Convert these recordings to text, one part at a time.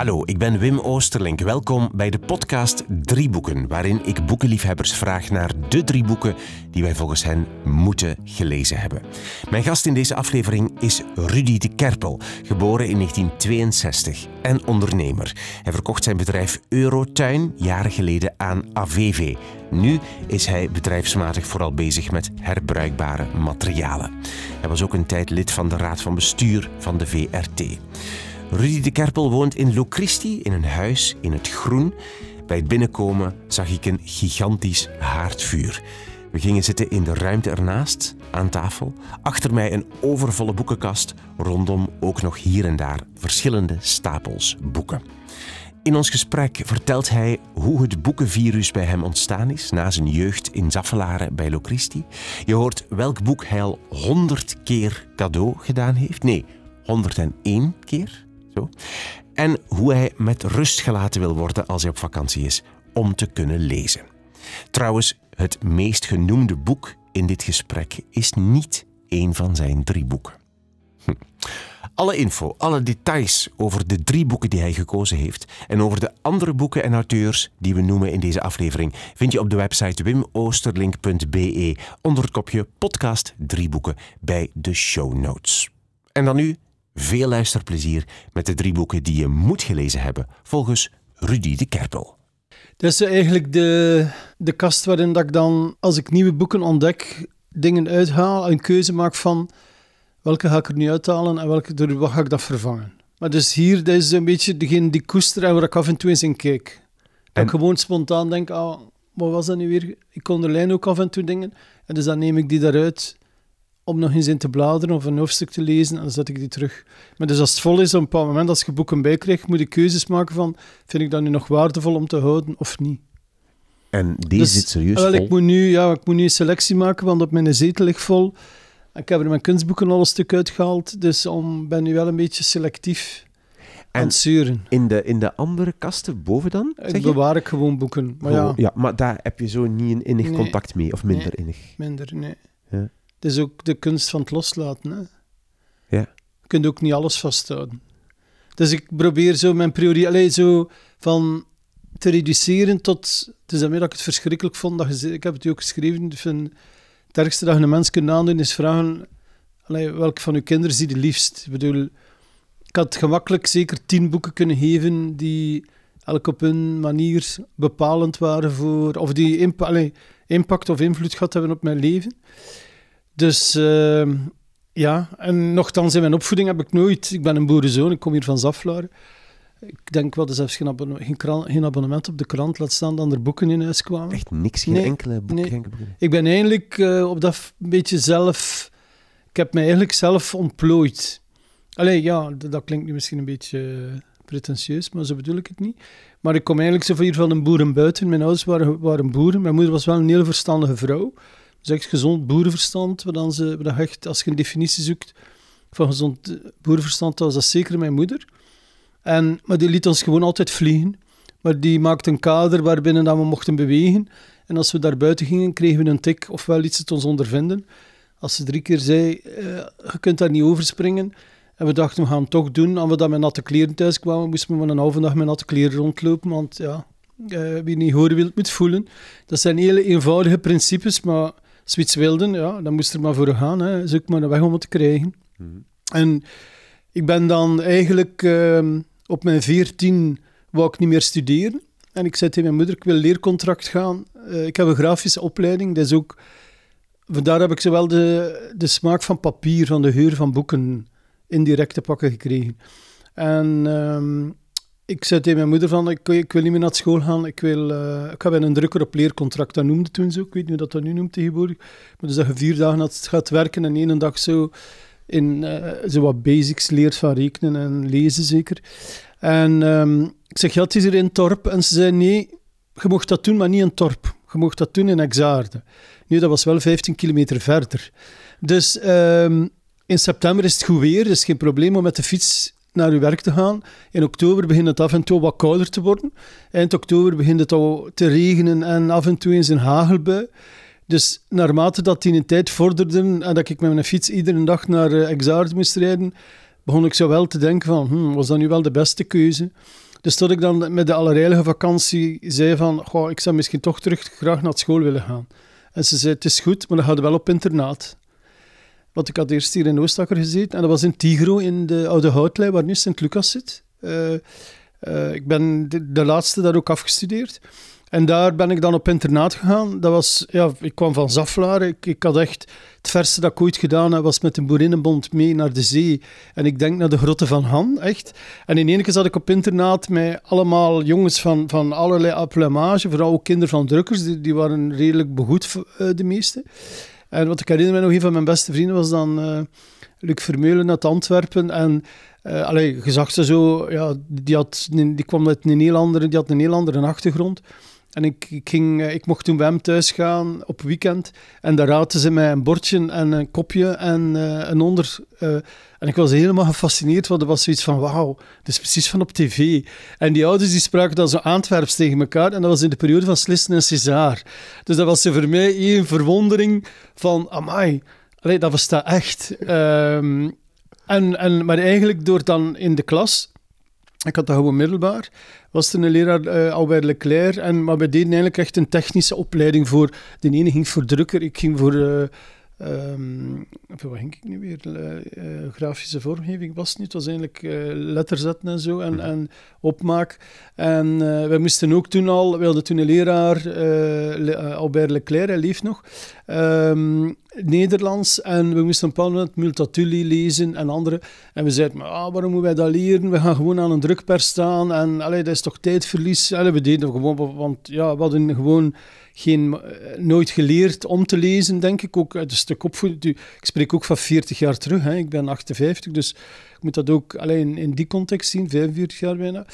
Hallo, ik ben Wim Oosterlink. Welkom bij de podcast Drie Boeken, waarin ik boekenliefhebbers vraag naar de drie boeken die wij volgens hen moeten gelezen hebben. Mijn gast in deze aflevering is Rudy de Kerpel, geboren in 1962 en ondernemer. Hij verkocht zijn bedrijf Eurotuin jaren geleden aan AVV. Nu is hij bedrijfsmatig vooral bezig met herbruikbare materialen. Hij was ook een tijd lid van de raad van bestuur van de VRT. Rudy de Kerpel woont in Locristi in een huis in het groen. Bij het binnenkomen zag ik een gigantisch haardvuur. We gingen zitten in de ruimte ernaast, aan tafel. Achter mij een overvolle boekenkast, rondom ook nog hier en daar verschillende stapels boeken. In ons gesprek vertelt hij hoe het boekenvirus bij hem ontstaan is na zijn jeugd in Zaffelaren bij Locristi. Je hoort welk boek hij al honderd keer cadeau gedaan heeft. Nee, 101 keer. En hoe hij met rust gelaten wil worden als hij op vakantie is om te kunnen lezen. Trouwens, het meest genoemde boek in dit gesprek is niet een van zijn drie boeken. Hm. Alle info, alle details over de drie boeken die hij gekozen heeft en over de andere boeken en auteurs die we noemen in deze aflevering vind je op de website wimoosterlink.be onder het kopje podcast drie boeken bij de show notes. En dan nu veel luisterplezier met de drie boeken die je moet gelezen hebben, volgens Rudy de Kerpel. Dat is eigenlijk de, de kast waarin dat ik dan, als ik nieuwe boeken ontdek, dingen uithaal, een keuze maak van welke ga ik er nu uithalen en welke, door wat ga ik dat vervangen. Maar dus hier, dat is een beetje degene die koester en waar ik af en toe eens in kijk. Dat ik gewoon spontaan denk, ah, wat was dat nu weer? Ik onderlijn ook af en toe dingen. En dus dan neem ik die daaruit om nog eens in te bladeren of een hoofdstuk te lezen en dan zet ik die terug. Maar dus als het vol is, op een bepaald moment, als je boeken bijkrijgt, moet je keuzes maken van, vind ik dat nu nog waardevol om te houden of niet. En deze Dus, zit serieus wel, vol. Ik moet, nu, ja, ik moet nu een selectie maken, want op mijn zetel ligt vol. Ik heb er mijn kunstboeken al een stuk uitgehaald, dus ik ben nu wel een beetje selectief aan En het zeuren. in de, in de andere kasten boven dan? Ik Zeg je? bewaar ik gewoon boeken, maar ja, ja, maar daar heb je zo niet een innig Nee. contact mee, of minder Nee. innig. minder, nee. Ja. Het is ook de kunst van het loslaten, hè. Ja. Je kunt ook niet alles vasthouden. Dus ik probeer zo mijn prioriteit, zo van te reduceren tot... Het is daarmee dat ik het verschrikkelijk vond, dat je, ik heb het u ook geschreven, ik vind het ergste dat je een mens kunt aandoen is vragen, allee, welke van uw kinderen zie je liefst? Ik bedoel, ik had gemakkelijk zeker tien boeken kunnen geven die elk op hun manier bepalend waren voor... Of die allee, impact of invloed gehad hebben op mijn leven. Dus ehm, ja, en nogthans in mijn opvoeding heb ik nooit... Ik ben een boerenzoon, ik kom hier van Zaflaren. Ik denk wel, er zelfs geen, abonne- geen, geen abonnement op de krant, laat staan dat er boeken in huis kwamen. Echt niks, geen Nee, enkele boek. nee. Ik ben eigenlijk eh, op dat beetje zelf... Ik heb mij eigenlijk zelf ontplooid. Allee, ja, dat klinkt nu misschien een beetje eh, pretentieus, maar zo bedoel ik het niet. Maar ik kom eigenlijk zo van hier van een boerenbuiten. Mijn ouders waren, waren boeren. Mijn moeder was wel een heel verstandige vrouw. Echt gezond boerenverstand. Dan ze, echt, als je een definitie zoekt van gezond boerenverstand, was dat zeker mijn moeder. En, maar die liet ons gewoon altijd vliegen. Maar die maakte een kader waarbinnen dat we mochten bewegen. En als we daar buiten gingen, kregen we een tik, ofwel iets het ons ondervinden. Als ze drie keer zei, eh, je kunt daar niet overspringen. En we dachten, we gaan het toch doen. En we dan met natte kleren thuis kwamen, moesten we een halve dag met natte kleren rondlopen. Want ja, eh, wie niet horen wil, moet voelen. Dat zijn hele eenvoudige principes, maar als we iets wilden, ja, dan moest er maar voor gaan. Hè. Zoek maar een weg om het te krijgen. Mhm. En ik ben dan eigenlijk ehm, op mijn veertien wou ik niet meer studeren. En ik zei tegen mijn moeder, ik wil leercontract gaan. Eh, ik heb een grafische opleiding, dus ook... Vandaar heb ik zowel de, de smaak van papier, van de geur van boeken, indirect te pakken gekregen. En ehm, ik zei tegen mijn moeder van, ik, wil niet meer naar school gaan, ik, wil, eh, ik bij een drukker op leercontract. Dat noemde toen zo, ik weet niet hoe dat dat nu noemt tegenwoordig. Maar dus dat je vier dagen gaat werken en één dag zo in eh, zo wat basics leert van rekenen en lezen zeker. En ehm, ik zeg, ja, is hier in Torp. En ze zei, nee, je mocht dat doen, maar niet in Torp. Je mocht dat doen in Exaarde. Nu, dat was wel 15 kilometer verder. Dus ehm, in september is het goed weer, dus geen probleem om met de fiets naar uw werk te gaan. In oktober begint het af en toe wat kouder te worden. Eind oktober begint het al te regenen en af en toe eens een hagelbui. Dus naarmate dat die in tijd vorderde en dat ik met mijn fiets iedere dag naar uh, Exaard moest rijden, begon ik zo wel te denken van, hm, was dat nu wel de beste keuze? Dus tot ik dan met de allerheilige vakantie zei van, goh, ik zou misschien toch terug graag naar school willen gaan. En ze zei, het is goed, maar dan gaat wel op internaat. Want ik had eerst hier in Oostakker gezeten en dat was in Tigro, in de oude houtlei, waar nu Sint-Lucas zit. Uh, uh, ik ben de, laatste daar ook afgestudeerd. En daar ben ik dan op internaat gegaan. Dat was, ja, ik kwam van Zaflaar. Ik, ik had echt het verste dat ik ooit gedaan heb, was met een boerinnenbond mee naar de zee. En ik denk naar de grotten van Han, echt. En in één keer zat ik op internaat met allemaal jongens van, van allerlei applamage, vooral ook kinderen van drukkers. Die, die waren redelijk begoed, uh, de meeste. En wat ik herinner me nog, een van mijn beste vrienden was dan uh, Luc Vermeulen uit Antwerpen. En uh, allee, je zag ze zo, ja, die, had, die kwam uit een heel andere, die had een heel andere achtergrond. En ik, ik, ging, eh, ik mocht toen bij hem thuis gaan op weekend. En daar raadden ze mij een bordje en een kopje en uh, een onder. Uh, en ik was helemaal gefascineerd, want er was zoiets van: wauw, dat is precies van op tv. En die ouders die spraken dan zo Antwerps tegen elkaar. En dat was in de periode van Slissen en César. Dus dat was voor mij één verwondering van: amai, allee, dat bestaat echt. Um, en, en, maar eigenlijk door dan in de klas ik had dat gewoon middelbaar. Was er een leraar, uh, Albert Leclerc. En, maar we deden eigenlijk echt een technische opleiding voor... De ene ging voor drukker, ik ging voor... Uh, um, wat ging ik nu weer? Uh, grafische vormgeving was het niet. Het was eigenlijk letterzetten en zo en, en opmaak. En wij moesten ook toen al... We hadden toen een leraar, Albert Leclerc, hij leeft nog. Um, Nederlands en we moesten een moment Multatuli lezen en andere. En we zeiden, maar, ah, waarom moeten wij dat leren? We gaan gewoon aan een drukpers staan en allee, dat is toch tijdverlies. Allee, we deden gewoon, want ja, we hadden gewoon geen, eh, nooit geleerd om te lezen, denk ik. Ook uit een stuk opvoeding. Ik spreek ook van 40 jaar terug, hè. ik ben 58, dus ik moet dat ook alleen in die context zien, 45 jaar bijna.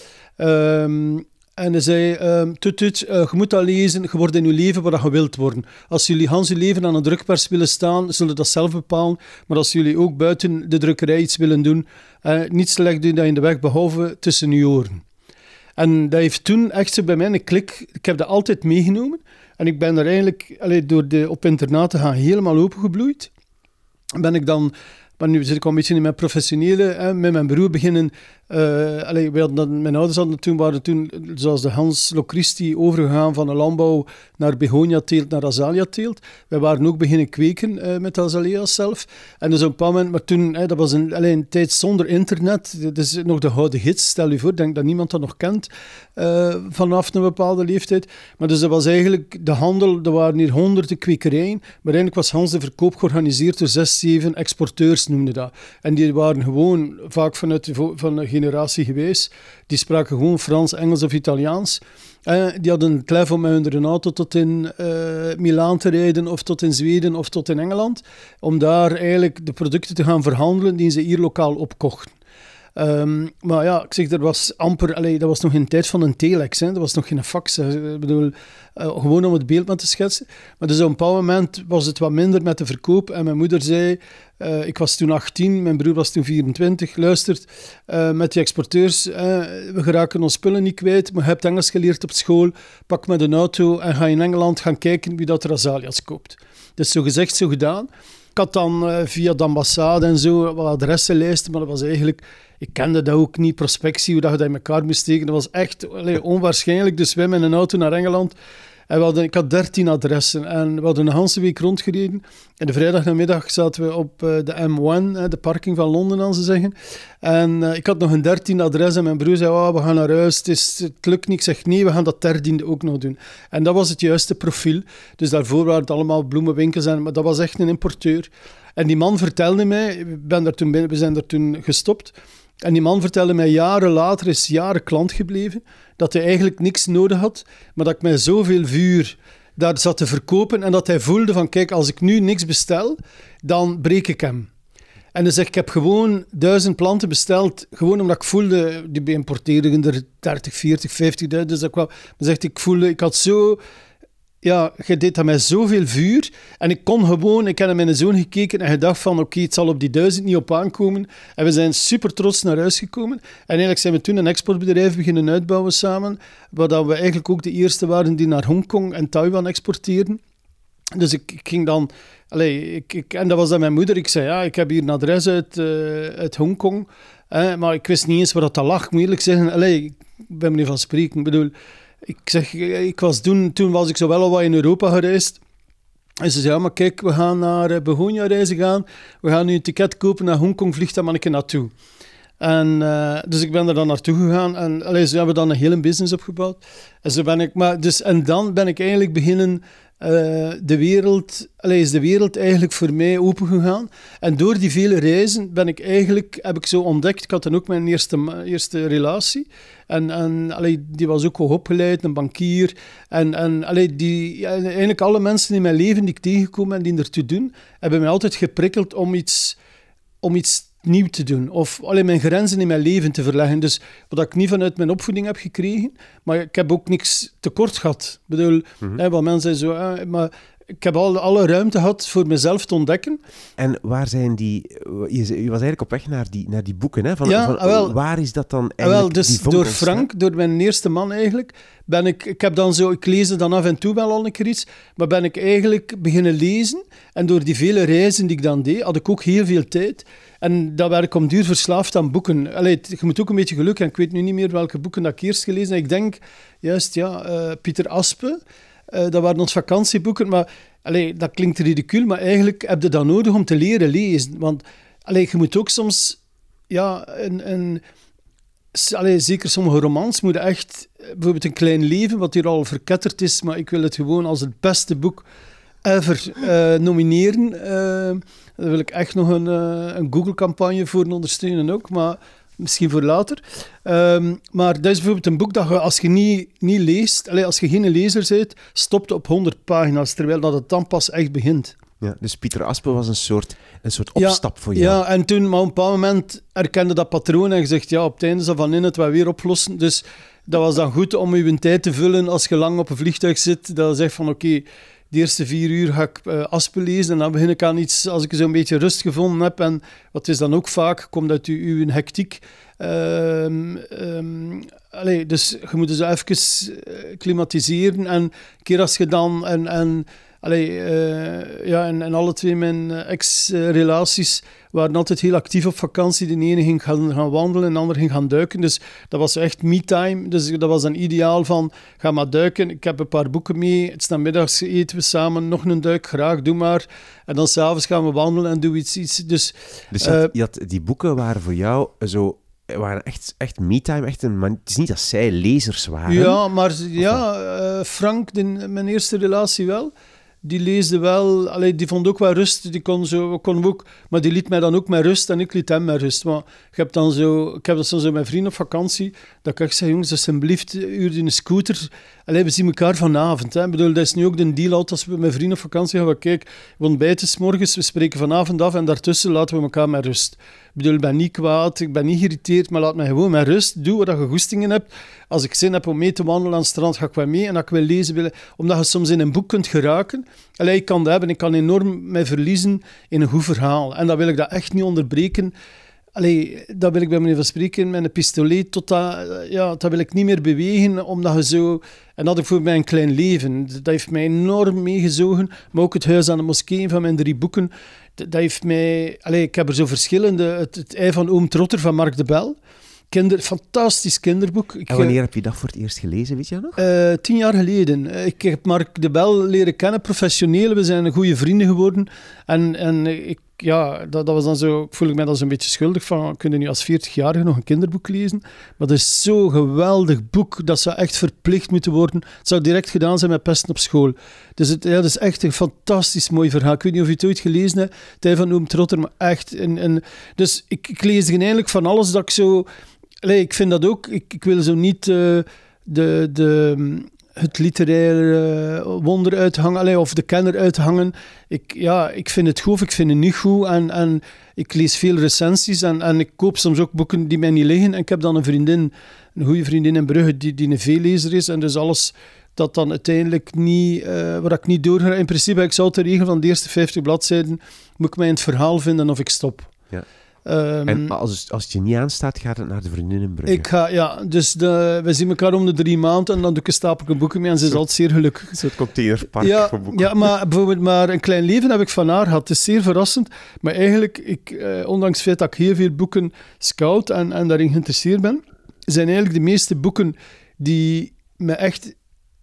Um, en hij zei, um, je moet dat lezen, je wordt in je leven wat je wilt worden. Als jullie Hans je leven aan een drukpers willen staan, zullen dat zelf bepalen. Maar als jullie ook buiten de drukkerij iets willen doen, uh, niets legt u dat in de weg, behalve tussen je oren. En dat heeft toen echt bij mij een klik. Ik heb dat altijd meegenomen. En ik ben er eigenlijk allee, door de, op internaat te gaan helemaal opengebloeid. Ben ik dan maar nu zit ik al een beetje in mijn professionele, met mijn broer beginnen. Uh, mijn ouders hadden toen, waren toen, zoals de Hans Locristi, overgegaan van een landbouw naar begonia-teelt, naar azalea-teelt. Wij waren ook beginnen kweken uh, met azalea's zelf. En dus op een bepaald moment, maar toen, dat was een, alleen een tijd zonder internet. Dat is nog de gouden gids, stel je voor. Denk dat niemand dat nog kent uh, vanaf een bepaalde leeftijd. Maar dus dat was eigenlijk de handel, er waren hier honderden kwekerijen. Maar eigenlijk was Hans de verkoop georganiseerd door zes, zeven exporteurs, noemde dat. En die waren gewoon vaak vanuit de, van generatie geweest. Die spraken gewoon Frans, Engels of Italiaans. Uh, die hadden het klef om met hun auto tot in uh, Milaan te rijden, of tot in Zweden, of tot in Engeland. Om daar eigenlijk de producten te gaan verhandelen die ze hier lokaal opkochten. Um, maar ja, ik zeg, er was amper, allee, dat was nog in tijd van een telex, hè. dat was nog geen fax. Ik bedoel, uh, gewoon om het beeld maar te schetsen. Maar dus op een bepaald moment was het wat minder met de verkoop. En mijn moeder zei, uh, ik was toen 18, mijn broer was toen 24, luistert, uh, met die exporteurs, we geraken ons spullen niet kwijt, maar je hebt Engels geleerd op school, pak met een auto en ga in Engeland gaan kijken wie dat er azalias koopt. Dus zo gezegd, zo gedaan. Ik had dan via de ambassade en zo wat adressenlijsten, maar dat was eigenlijk ik kende dat ook niet, prospectie, hoe dat je dat in elkaar moest steken. Dat was echt onwaarschijnlijk. Dus wij met een auto naar Engeland. En we hadden, ik had dertien adressen en we hadden een hele week rondgereden. En de vrijdagnamiddag zaten we op uh, de M1, de parking van Londen, als ze zeggen. En uh, ik had nog een dertiende adres en mijn broer zei, oh, we gaan naar huis, het, is, het lukt niet. Ik zeg, nee, we gaan dat dertiende ook nog doen. En dat was het juiste profiel. Dus daarvoor waren het allemaal bloemenwinkels, en, maar dat was echt een importeur. En die man vertelde mij, ben daar toen, we zijn daar toen gestopt... En die man vertelde mij jaren later, is jaren klant gebleven, dat hij eigenlijk niks nodig had, maar dat ik met zoveel vuur daar zat te verkopen en dat hij voelde van, kijk, als ik nu niks bestel, dan breek ik hem. En hij zegt, ik heb gewoon duizend planten besteld, gewoon omdat ik voelde, die importeerden er 30, 40, 50.000, dus dat kwam, dan zegt ik voelde, ik had zo ja, je deed dat met zoveel vuur. En ik kon gewoon, ik heb naar mijn zoon gekeken en gedacht van, oké, het zal op die duizend niet op aankomen. En we zijn super trots naar huis gekomen. En eigenlijk zijn we toen een exportbedrijf beginnen uitbouwen samen, waar we eigenlijk ook de eerste waren die naar Hongkong en Taiwan exporteerden. Dus ik, ging dan... Allee, ik, ik, en dat was dan mijn moeder. Ik zei, ja, ik heb hier een adres uit, uh, uit Hongkong. Eh, maar ik wist niet eens waar dat lag. Eerlijk zeggen, allee, ik ben meneer van spreken. Ik bedoel, ik zeg, ik was toen, toen was ik zo wel al wat in Europa gereisd. En ze zei, ja, maar kijk, we gaan naar uh, Begonia reizen gaan. We gaan nu een ticket kopen naar Hongkong, vliegt een keer naartoe. En, uh, dus ik ben er dan naartoe gegaan en allee, ze hebben dan een hele business opgebouwd. En, zo ben ik, maar, dus, en dan ben ik eigenlijk beginnen uh, de wereld, allee, is de wereld eigenlijk voor mij open gegaan. En door die vele reizen ben ik eigenlijk, heb ik zo ontdekt, ik had dan ook mijn eerste, eerste relatie. En, en allee, die was ook hoogopgeleid, een bankier. En, en allee, die, eigenlijk alle mensen in mijn leven die ik tegenkom en die ertoe doen, hebben mij altijd geprikkeld om iets, om iets nieuw te doen. Of alleen mijn grenzen in mijn leven te verleggen. Dus wat ik niet vanuit mijn opvoeding heb gekregen, maar ik heb ook niks tekort gehad. Ik bedoel, mm -hmm. hè, mensen zo, hè, maar ik heb al, alle ruimte gehad voor mezelf te ontdekken. En waar zijn die... Je, was eigenlijk op weg naar die, naar die boeken, hè? Van, ja, van, ah, wel, waar is dat dan ah, eigenlijk? Wel, dus door Frank, door mijn eerste man eigenlijk, ben ik... Ik heb dan zo... Ik lees dan af en toe wel al een keer iets, maar ben ik eigenlijk beginnen lezen. En door die vele reizen die ik dan deed, had ik ook heel veel tijd. En dat werd ik om duur verslaafd aan boeken. Allee, je moet ook een beetje geluk hebben. Ik weet nu niet meer welke boeken dat ik eerst gelezen heb. Ik denk juist, ja, uh, Pieter Aspe. Uh, dat waren ons vakantieboeken. Maar allee, dat klinkt ridicuul, maar eigenlijk heb je dat nodig om te leren lezen. Want allee, je moet ook soms... Ja, een... een Allee, zeker sommige romans moeten echt... Bijvoorbeeld Een Klein Leven, wat hier al verketterd is, maar ik wil het gewoon als het beste boek ever uh, nomineren. Uh, daar wil ik echt nog een, uh, een Google-campagne voor ondersteunen ook, maar misschien voor later. Um, maar dat is bijvoorbeeld een boek dat je, als je niet, niet leest, allez, als je geen lezer bent, stopt op 100 pagina's, terwijl dat het dan pas echt begint. Ja, dus Pieter Aspe was een soort, een soort opstap voor jou. Ja, en toen, maar op een bepaald moment erkende dat patroon en gezegd, ja, op het einde zal van in het wel weer oplossen. Dus dat was dan goed om je tijd te vullen als je lang op een vliegtuig zit. Dat je zegt van, oké, okay, de eerste vier uur ga ik uh, Aspen lezen en dan begin ik aan iets, als ik zo'n beetje rust gevonden heb. En wat is dan ook vaak, komt uit uw, hectiek. Um, allee, dus je moet dus even uh, klimatiseren. En een keer als je dan... En, en, allee, uh, ja, en, en alle twee mijn ex-relaties waren altijd heel actief op vakantie. De ene ging gaan, gaan wandelen en de andere ging gaan duiken. Dus dat was echt me-time. Dus dat was een ideaal van, ga maar duiken. Ik heb een paar boeken mee. Het is middags eten we samen. Nog een duik, graag, doe maar. En dan s'avonds gaan we wandelen en doen iets. iets. Dus, dus je had, uh, je had, die boeken waren voor jou zo waren echt, echt me-time. Echt een, het is niet dat zij lezers waren. Ja, maar ja, uh, Frank, de, mijn eerste relatie wel die leesde wel, allee, die vond ook wel rust. Die kon zo, kon ook, maar die liet mij dan ook met rust en ik liet hem met rust. Maar ik heb, dan zo, ik heb dat zo met mijn vrienden op vakantie, dat ik zeg, jongens, alsjeblieft, uur in een scooter. Allee, we zien elkaar vanavond. Hè. Bedoel, dat is nu ook de deal altijd als we met mijn vrienden op vakantie gaan. Kijk, we ontbijten s morgens, we spreken vanavond af en daartussen laten we elkaar met rust. Bedoel, ik ben niet kwaad, ik ben niet geïrriteerd, maar laat mij gewoon met rust. Doe wat je goestingen hebt. Als ik zin heb om mee te wandelen aan het strand, ga ik wel mee. En dat ik wil lezen, wil, omdat je soms in een boek kunt geraken. Allee, ik kan dat hebben, ik kan enorm mij verliezen in een goed verhaal. En dan wil ik dat echt niet onderbreken. Allee, dat wil ik bij meneer Van Spreken met een pistolet tot dat, ja, dat wil ik niet meer bewegen, omdat je zo... En dat ik voor mij een klein leven. Dat heeft mij enorm meegezogen. Maar ook het Huis aan de Moskee van mijn drie boeken dat heeft mij... Allez, ik heb er zo verschillende... Het, het ei van Oom Trotter van Mark de Bel. Kinder, fantastisch kinderboek. Ik, en wanneer heb je dat voor het eerst gelezen, weet je nog? Uh, tien jaar geleden. Ik heb Mark de Bel leren kennen, professioneel. We zijn goede vrienden geworden. En, en ik ja, dat, dat was dan zo, voel ik me dan zo'n beetje schuldig van, kunnen nu als 40-jarige nog een kinderboek lezen? Maar dat is zo'n geweldig boek, dat zou echt verplicht moeten worden. Het zou direct gedaan zijn met pesten op school. Dus het ja, dat is echt een fantastisch mooi verhaal. Ik weet niet of je het ooit gelezen hebt, Tij van Oom Trotter, maar echt. En, en, dus ik, ik lees eigenlijk van alles dat ik zo... Allee, ik vind dat ook, ik, ik wil zo niet uh, de... de het literaire wonder uithangen, of de kenner uithangen. Ik, ja, ik vind het goed ik vind het niet goed. En, en ik lees veel recensies en, en ik koop soms ook boeken die mij niet liggen. En ik heb dan een vriendin, een goede vriendin in Brugge, die, die een veellezer is. En dus alles dat dan uiteindelijk niet, uh, ik niet doorga. In principe, ik zou de regel van de eerste 50 bladzijden, moet ik mij in het verhaal vinden of ik stop. Ja. En als, als het je niet aanstaat, gaat het naar de vriendinnenbrug. ik ga, ja, dus de, we zien elkaar om de drie maanden en dan doe ik een stapel boeken mee en ze is altijd zeer gelukkig. Een soort containerpark Ja, voor boeken. ja, maar bijvoorbeeld maar een klein leven heb ik van haar gehad. Het is zeer verrassend. Maar eigenlijk, ik, eh, ondanks het feit dat ik heel veel boeken scout en, en daarin geïnteresseerd ben, zijn eigenlijk de meeste boeken die me echt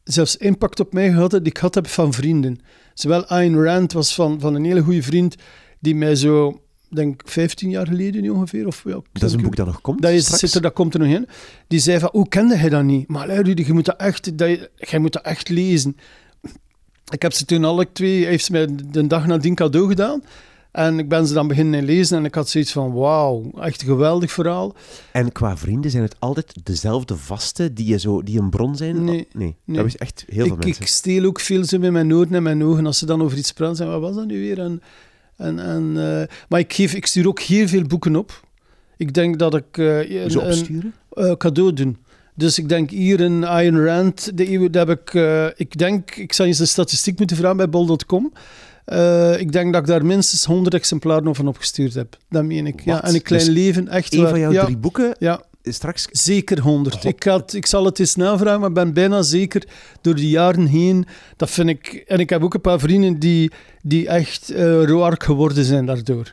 zelfs impact op mij gehad hebben, die ik gehad heb van vrienden. Zowel Ayn Rand was van, van een hele goede vriend die mij zo, denk ik, 15 jaar geleden nu ongeveer. Of, ja, Dat is een boek dat nog komt dat, is, zit er, dat komt er nog in. Die zei van, hoe kende hij dat niet? Maar Rudy, je moet dat echt, dat, je- jij moet dat echt lezen. Ik heb ze toen alle twee, hij heeft ze mij de dag nadien cadeau gedaan. En ik ben ze dan beginnen lezen en ik had zoiets van, wauw, echt een geweldig verhaal. En qua vrienden zijn het altijd dezelfde vaste die, je zo, die een bron zijn? Nee, nee. nee. dat is echt heel veel ik, mensen. ik steel ook veel zo met mijn oren en mijn ogen als ze dan over iets praten. Zeggen, wat was dat nu weer? En, en, en, eh, maar ik, geef, ik stuur ook heel veel boeken op. Ik denk dat ik eh, een, opsturen? eh, cadeau doen. Dus ik denk hier in Ayn Rand, de eeuw, dat heb ik, ik denk, ik zou eens de statistiek moeten vragen bij bol.com. Ik denk dat ik daar minstens 100 exemplaren over opgestuurd heb. Dat meen ik. Ja, en een klein Dus leven, echt Een waar. van jouw ja, drie boeken ja, straks... zeker 100. God. Ik, ik zal het eens navragen, maar ik ben bijna zeker door de jaren heen. Dat vind ik. En ik heb ook een paar vrienden die, die echt eh roark geworden zijn daardoor.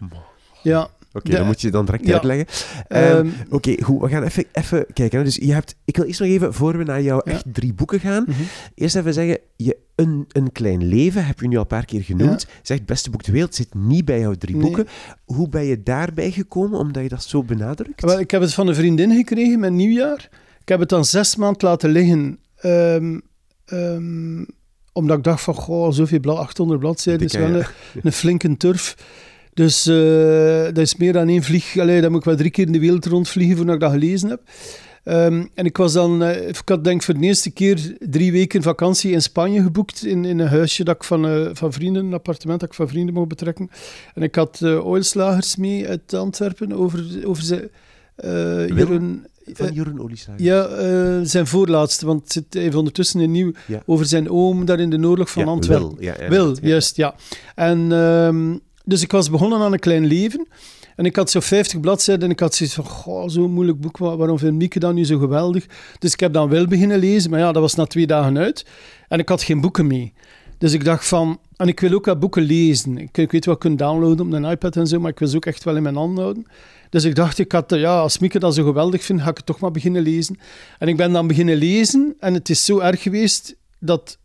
Ja. Oké, dat moet je dan direct ja. uitleggen. Ehm, ehm, Oké, goed. We gaan even, even kijken. hè. Dus je hebt, ik wil eerst nog even, voor we naar jouw Ja. echt drie boeken gaan, mhm. eerst even zeggen, je, een, een Klein Leven heb je nu al een paar keer genoemd. Zegt het beste boek ter wereld, zit niet bij jouw drie Nee. boeken. Hoe ben je daarbij gekomen, omdat je dat zo benadrukt? Wel, ik heb het van een vriendin gekregen met nieuwjaar. Ik heb het dan zes maanden laten liggen. ehm, omdat ik dacht van, goh, zoveel blad, 800 bladzijden is wel ja. een, een flinke turf. Dus eh, dat is meer dan één vlieg. Allee, dan moet ik wel drie keer in de wereld rondvliegen voordat ik dat gelezen heb. Ehm, en ik was dan, eh, ik had denk ik voor de eerste keer drie weken vakantie in Spanje geboekt. In, in een huisje dat ik van, eh, van vrienden, een appartement dat ik van vrienden mocht betrekken. En ik had eh oilslagers mee uit Antwerpen over, over zijn. Jeroen- Van Jeroen Olieslager. ja, zijn voorlaatste, want het zit even ondertussen een nieuw Ja. over zijn oom daar in de oorlog van Ja, Antwerpen. Wil, ja, juist, ja. En ehm, dus ik was begonnen aan een klein leven. En ik had zo 50 bladzijden en ik had zoiets van, goh, zo'n moeilijk boek, wa- waarom vindt Mieke dat nu zo geweldig? Dus ik heb dan wel beginnen lezen, maar ja, dat was na twee dagen uit. En ik had geen boeken mee. Dus ik dacht van, en ik wil ook wat boeken lezen. Ik, ik weet wel, kunnen downloaden op een iPad en zo, maar ik wil ze ook echt wel in mijn hand houden. Dus ik dacht, ik had, eh, ja, als Mieke dat zo geweldig vindt, ga ik het toch maar beginnen lezen. En ik ben dan beginnen lezen en het is zo erg geweest dat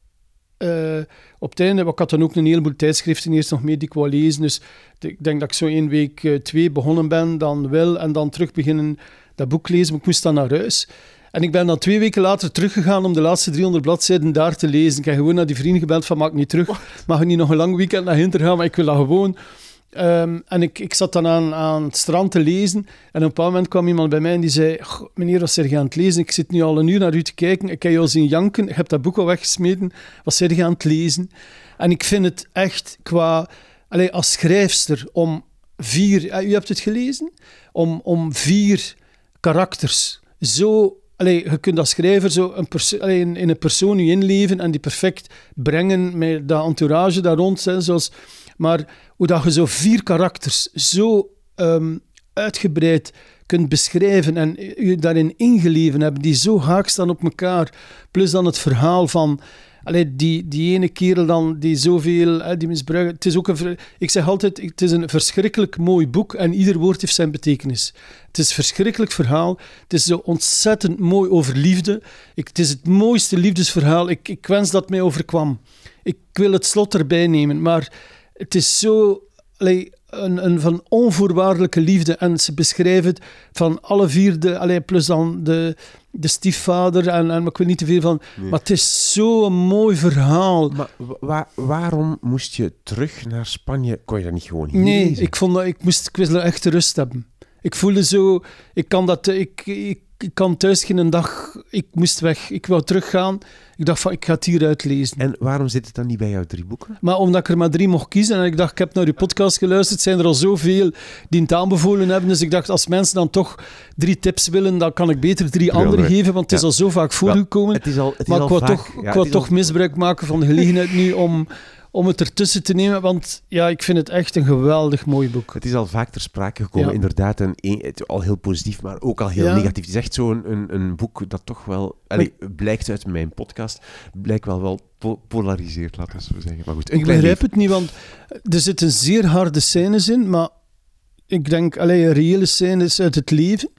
eh, op het einde, ik had dan ook een heleboel tijdschriften eerst nog mee die ik wou lezen. Dus ik denk dat ik zo één week eh, twee begonnen ben, dan wel, en dan terug beginnen dat boek lezen. Maar ik moest dan naar huis. En ik ben dan twee weken later teruggegaan om de laatste 300 bladzijden daar te lezen. Ik heb gewoon naar die vrienden gebeld van, maak niet terug. Mag ik niet nog een lang weekend naar Hinter gaan, maar ik wil dat gewoon. Ehm, en ik, ik zat dan aan, aan het strand te lezen. En op een bepaald moment kwam iemand bij mij en die zei: "Goh, Meneer, zeg je aan het lezen? Ik zit nu al een uur naar u te kijken. Ik heb jou zien janken. Ik heb dat boek al weggesmeten. Wat zeg je aan het lezen? En ik vind het echt qua. Allee, als schrijfster om vier. eh, U hebt het gelezen? Om, om vier karakters zo. Allee, je kunt als schrijver zo een allee, in, in een persoon je inleven en die perfect brengen met dat entourage daar rond. Hè, zoals, maar hoe dat je zo vier karakters zo ehm, uitgebreid kunt beschrijven en je daarin ingeleven hebben, die zo haak staan op elkaar. Plus dan het verhaal van allee, die, die ene kerel dan die zoveel die misbruikt. Het is ook een, ik zeg altijd, het is een verschrikkelijk mooi boek en ieder woord heeft zijn betekenis. Het is een verschrikkelijk verhaal. Het is zo ontzettend mooi over liefde. Ik, het is het mooiste liefdesverhaal. Ik, ik wens dat mij overkwam. Ik wil het slot erbij nemen, maar het is zo allee, een, een van onvoorwaardelijke liefde. En ze beschrijven het van alle vier, de, allee, plus dan de, de stiefvader. En, en maar ik weet niet te veel van. Nee. Maar het is zo'n mooi verhaal. Maar wa- wa- waarom moest je terug naar Spanje? Kon je dat niet gewoon hier Nee, lezen? ik vond dat ik moest ik wilde echt rust hebben. Ik voelde zo, ik kan dat, ik, ik, ik kan thuis geen dag, ik moest weg, ik wou teruggaan. Ik dacht van, ik ga het hier uitlezen. En waarom zit het dan niet bij jouw drie boeken? Maar omdat ik er maar drie mocht kiezen en ik dacht, ik heb naar uw podcast geluisterd, zijn er al zoveel die het aanbevolen hebben. Dus ik dacht, als mensen dan toch drie tips willen, dan kan ik beter drie andere geven, want het is Ja. al zo vaak voorgekomen. Het is al, het is maar al ik wou vaak- toch, ja, ik wou toch al- misbruik maken van de gelegenheid nu om, om het ertussen te nemen, want ja, ik vind het echt een geweldig mooi boek. Het is al vaak ter sprake gekomen, Ja. inderdaad. Het- al heel positief, maar ook al heel Ja. negatief. Het is echt zo'n een, een boek dat toch wel, allee, blijkt uit mijn podcast, blijkt wel wel po- polariseert, laten we zo zeggen. Maar goed, een Ik begrijp het niet, want er zitten zeer harde scènes in, maar ik denk, allee, reële scènes uit het leven.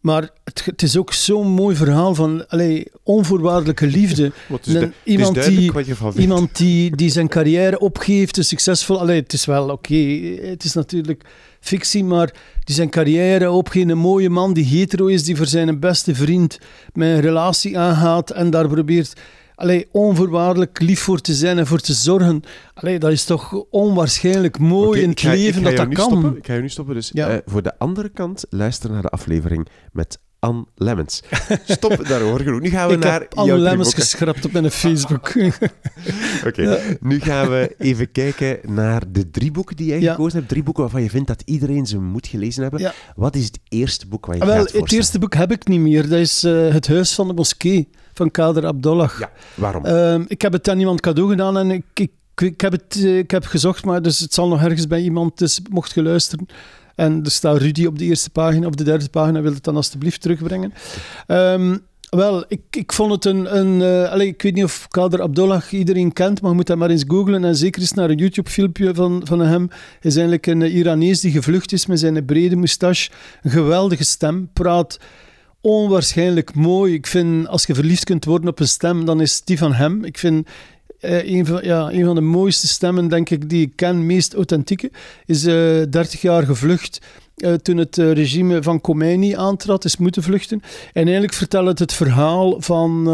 Maar het, het is ook zo'n mooi verhaal van allee, onvoorwaardelijke liefde. Is is iemand die-. Iemand die, die zijn carrière opgeeft, een succesvol... Allee, het is wel oké, het is natuurlijk fictie, maar die zijn carrière opgeeft. Een mooie man die hetero is, die voor zijn beste vriend met een relatie aangaat en daar probeert allee, onvoorwaardelijk lief voor te zijn en voor te zorgen. Allee, dat is toch onwaarschijnlijk mooi in het ga- leven dat dat nu kan. Stoppen. Ik ga je nu stoppen. Dus Ja. eh, voor de andere kant, luister naar de aflevering met Anne Lemmens. Stop daarover genoeg. Nu gaan we Ik naar heb jouw lemmens geschrapt op mijn Facebook. Oké, nu gaan we even kijken naar de drie boeken die jij Ja. gekozen hebt. Drie boeken waarvan je vindt dat iedereen ze moet gelezen hebben. Ja. Wat is het eerste boek waar je Wel, gaat het voorstellen? eerste boek heb ik niet meer. Dat is eh, Het Huis van de Moskee van Kader Abdollah. Ja, waarom? Ehm, ik heb het aan iemand cadeau gedaan en ik, ik, ik, heb het eh, ik heb gezocht, maar dus het zal nog ergens bij iemand, dus mocht je luisteren. En er staat Rudy op de eerste pagina, of de derde pagina, wil het dan alstublieft terugbrengen. Ehm, wel, ik, ik vond het een... een eh, allee, ik weet niet of Kader Abdollah iedereen kent, maar je moet dat maar eens googlen. En zeker eens naar een YouTube-filmpje van, van hem. Hij is eigenlijk een Iranees die gevlucht is met zijn brede moustache. Een geweldige stem, praat onwaarschijnlijk mooi. Ik vind, als je verliefd kunt worden op een stem, dan is die van hem. Ik vind eh, een, van, ja, van de mooiste stemmen, denk ik, die ik ken, meest authentieke. Is eh 30 jaar gevlucht eh, toen het eh, regime van Khomeini aantrad, is moeten vluchten. En eigenlijk vertelt het het verhaal van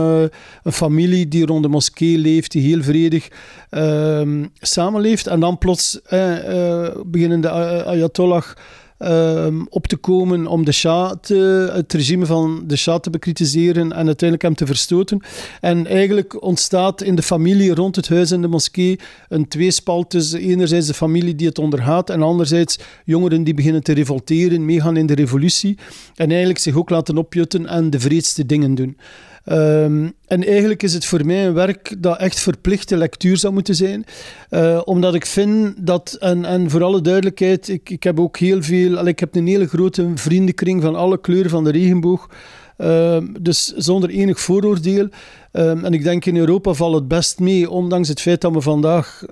een familie die rond de moskee leeft, die heel vredig ehm, samenleeft. En dan plots beginnen de Ayatollah ehm, op te komen om de Shah te, het regime van de Shah te bekritiseren en uiteindelijk hem te verstoten. En eigenlijk ontstaat in de familie rond het huis en de moskee een tweespalt tussen enerzijds de familie die het ondergaat en anderzijds jongeren die beginnen te revolteren, meegaan in de revolutie en eigenlijk zich ook laten opjutten en de vreedste dingen doen. Ehm, en eigenlijk is het voor mij een werk dat echt verplichte lectuur zou moeten zijn. Eh, omdat ik vind dat, en, en voor alle duidelijkheid, ik, ik heb ook heel veel, ik heb een hele grote vriendenkring van alle kleuren van de regenboog. Ehm, dus zonder enig vooroordeel. Ehm, en ik denk in Europa valt het best mee, ondanks het feit dat we vandaag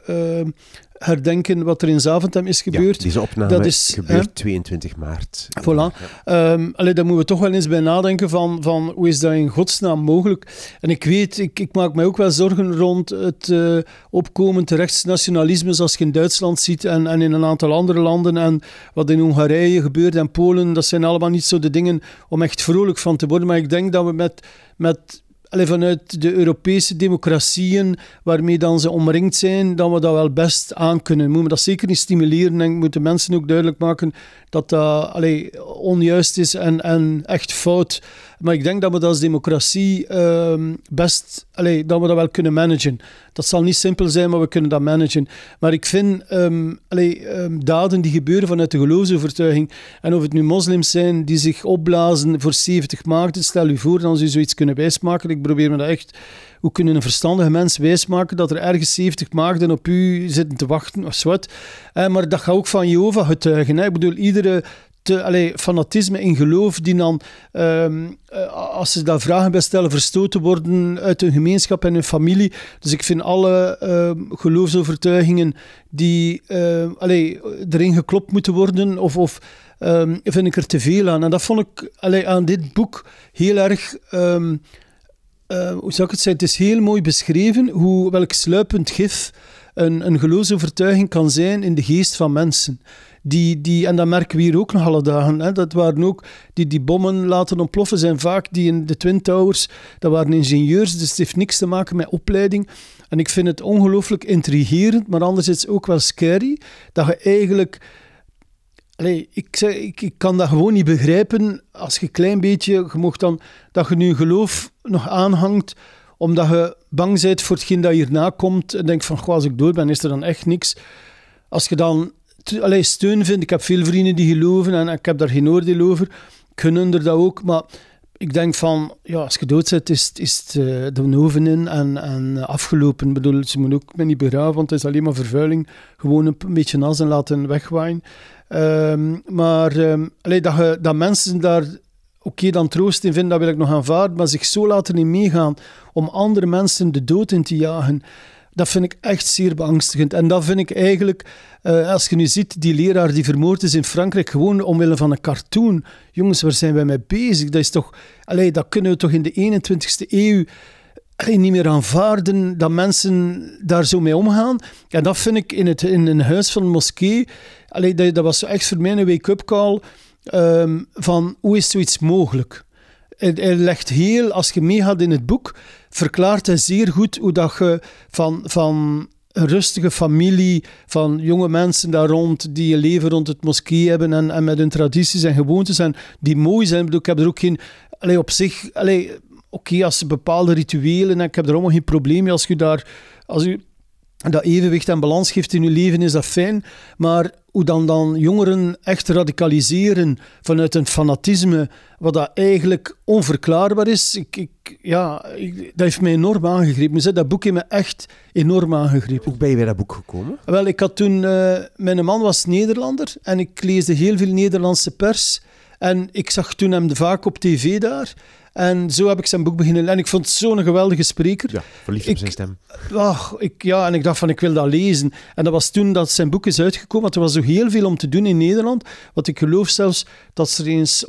herdenken wat er in Zaventem is Ja, gebeurd. deze opname dat is, gebeurt hè? 22 maart. Voilà. Ehm allee, daar moeten we toch wel eens bij nadenken van, van hoe is dat in godsnaam mogelijk. En ik weet, ik, ik maak mij ook wel zorgen rond het eh, opkomend rechtsnationalisme zoals je in Duitsland ziet en, en in een aantal andere landen en wat in Hongarije gebeurt en Polen. Dat zijn allemaal niet zo de dingen om echt vrolijk van te worden. Maar ik denk dat we met, met allee, vanuit de Europese democratieën waarmee dan ze omringd zijn, dat we dat wel best aan kunnen. Moeten we dat zeker niet stimuleren en moeten mensen ook duidelijk maken dat dat allee, onjuist is en, en echt fout. Maar ik denk dat we dat als democratie ehm, best, allee, dat we dat wel kunnen managen. Dat zal niet simpel zijn, maar we kunnen dat managen. Maar ik vind ehm, daden die gebeuren vanuit de geloofsovertuiging, en of het nu moslims zijn die zich opblazen voor 70 maagden, stel u voor ze u zoiets kunnen wijsmaken. Ik probeer me dat echt... Hoe kunnen een verstandige mens wijsmaken dat er ergens 70 maagden op u zitten te wachten of wat? Eh, maar dat gaat ook van Jehovah getuigen. Ik bedoel, iedere te, fanatisme in geloof die dan, ehm, eh, als ze daar vragen bij stellen, verstoten worden uit hun gemeenschap en hun familie. Dus ik vind alle ehm, geloofsovertuigingen die allee, erin geklopt moeten worden, of, of vind ik er te veel aan. En dat vond ik aan dit boek heel erg. eh, hoe zou ik het zeggen? Het is heel mooi beschreven hoe welk sluipend gif een, een geloofsovertuiging kan zijn in de geest van mensen. Die, die, en dat merken we hier ook nog alle dagen. Hè. Dat waren ook die die bommen laten ontploffen, zijn vaak die in de Twin Towers, dat waren ingenieurs, dus het heeft niks te maken met opleiding. En ik vind het ongelooflijk intrigerend, maar anderzijds ook wel scary, dat je eigenlijk... Ik, ik, ik kan dat gewoon niet begrijpen als je een klein beetje, je mocht dan, dat je nu geloof nog aanhangt, omdat je bang bent voor hetgeen dat hierna komt en denkt van, goh, als ik dood ben, is er dan echt niks. Als je dan te- allee, steun vindt, ik heb veel vrienden die geloven en ik heb daar geen oordeel over, kunnen er dat ook, maar ik denk van, ja, als je dood zit, is, is het uh, de oven in en, en afgelopen. Ik bedoel, ze moeten ook me niet begraven, want het is alleen maar vervuiling. Gewoon een, beetje nas en laten wegwaaien. Um, maar um, dat, je, dat mensen daar oké dan troost in vinden, dat wil ik nog aanvaarden, maar zich zo laten niet meegaan om andere mensen de dood in te jagen, dat vind ik echt zeer beangstigend. En dat vind ik eigenlijk, uh, als je nu ziet, die leraar die vermoord is in Frankrijk, gewoon omwille van een cartoon. Jongens, waar zijn wij mee bezig? Dat is toch, allee, dat kunnen we toch in de 21ste eeuw niet meer aanvaarden dat mensen daar zo mee omgaan. En dat vind ik in, het, in een huis van een moskee, allee, dat, dat was echt voor mij een wake-up call um, van hoe is zoiets mogelijk? Hij, legt heel, als je meegaat in het boek, verklaart hij zeer goed hoe dat je van, van een rustige familie, van jonge mensen daar rond, die een leven rond het moskee hebben en, en met hun tradities en gewoontes en die mooi zijn. Ik heb er ook geen... Allee, op zich... Oké, als bepaalde rituelen, en ik heb er allemaal geen probleem mee als je daar... Als u dat evenwicht en balans geeft in je leven, is dat fijn. Maar hoe dan, dan jongeren echt radicaliseren vanuit een fanatisme, wat dat eigenlijk onverklaarbaar is, ik, ik, ja, ik, dat heeft mij enorm aangegrepen. Dat boek heeft me echt enorm aangegrepen. Hoe ben je bij dat boek gekomen? Wel, ik had toen... Uh, mijn man was Nederlander en ik leesde heel veel Nederlandse pers. En ik zag toen hem vaak op tv daar. En zo heb ik zijn boek beginnen En ik vond het zo'n geweldige spreker. Ja, verliefd op zijn stem. Ach, ik, ja, en ik dacht van, ik wil dat lezen. En dat was toen dat zijn boek is uitgekomen. Want er was zo heel veel om te doen in Nederland. Want ik geloof zelfs dat ze er eens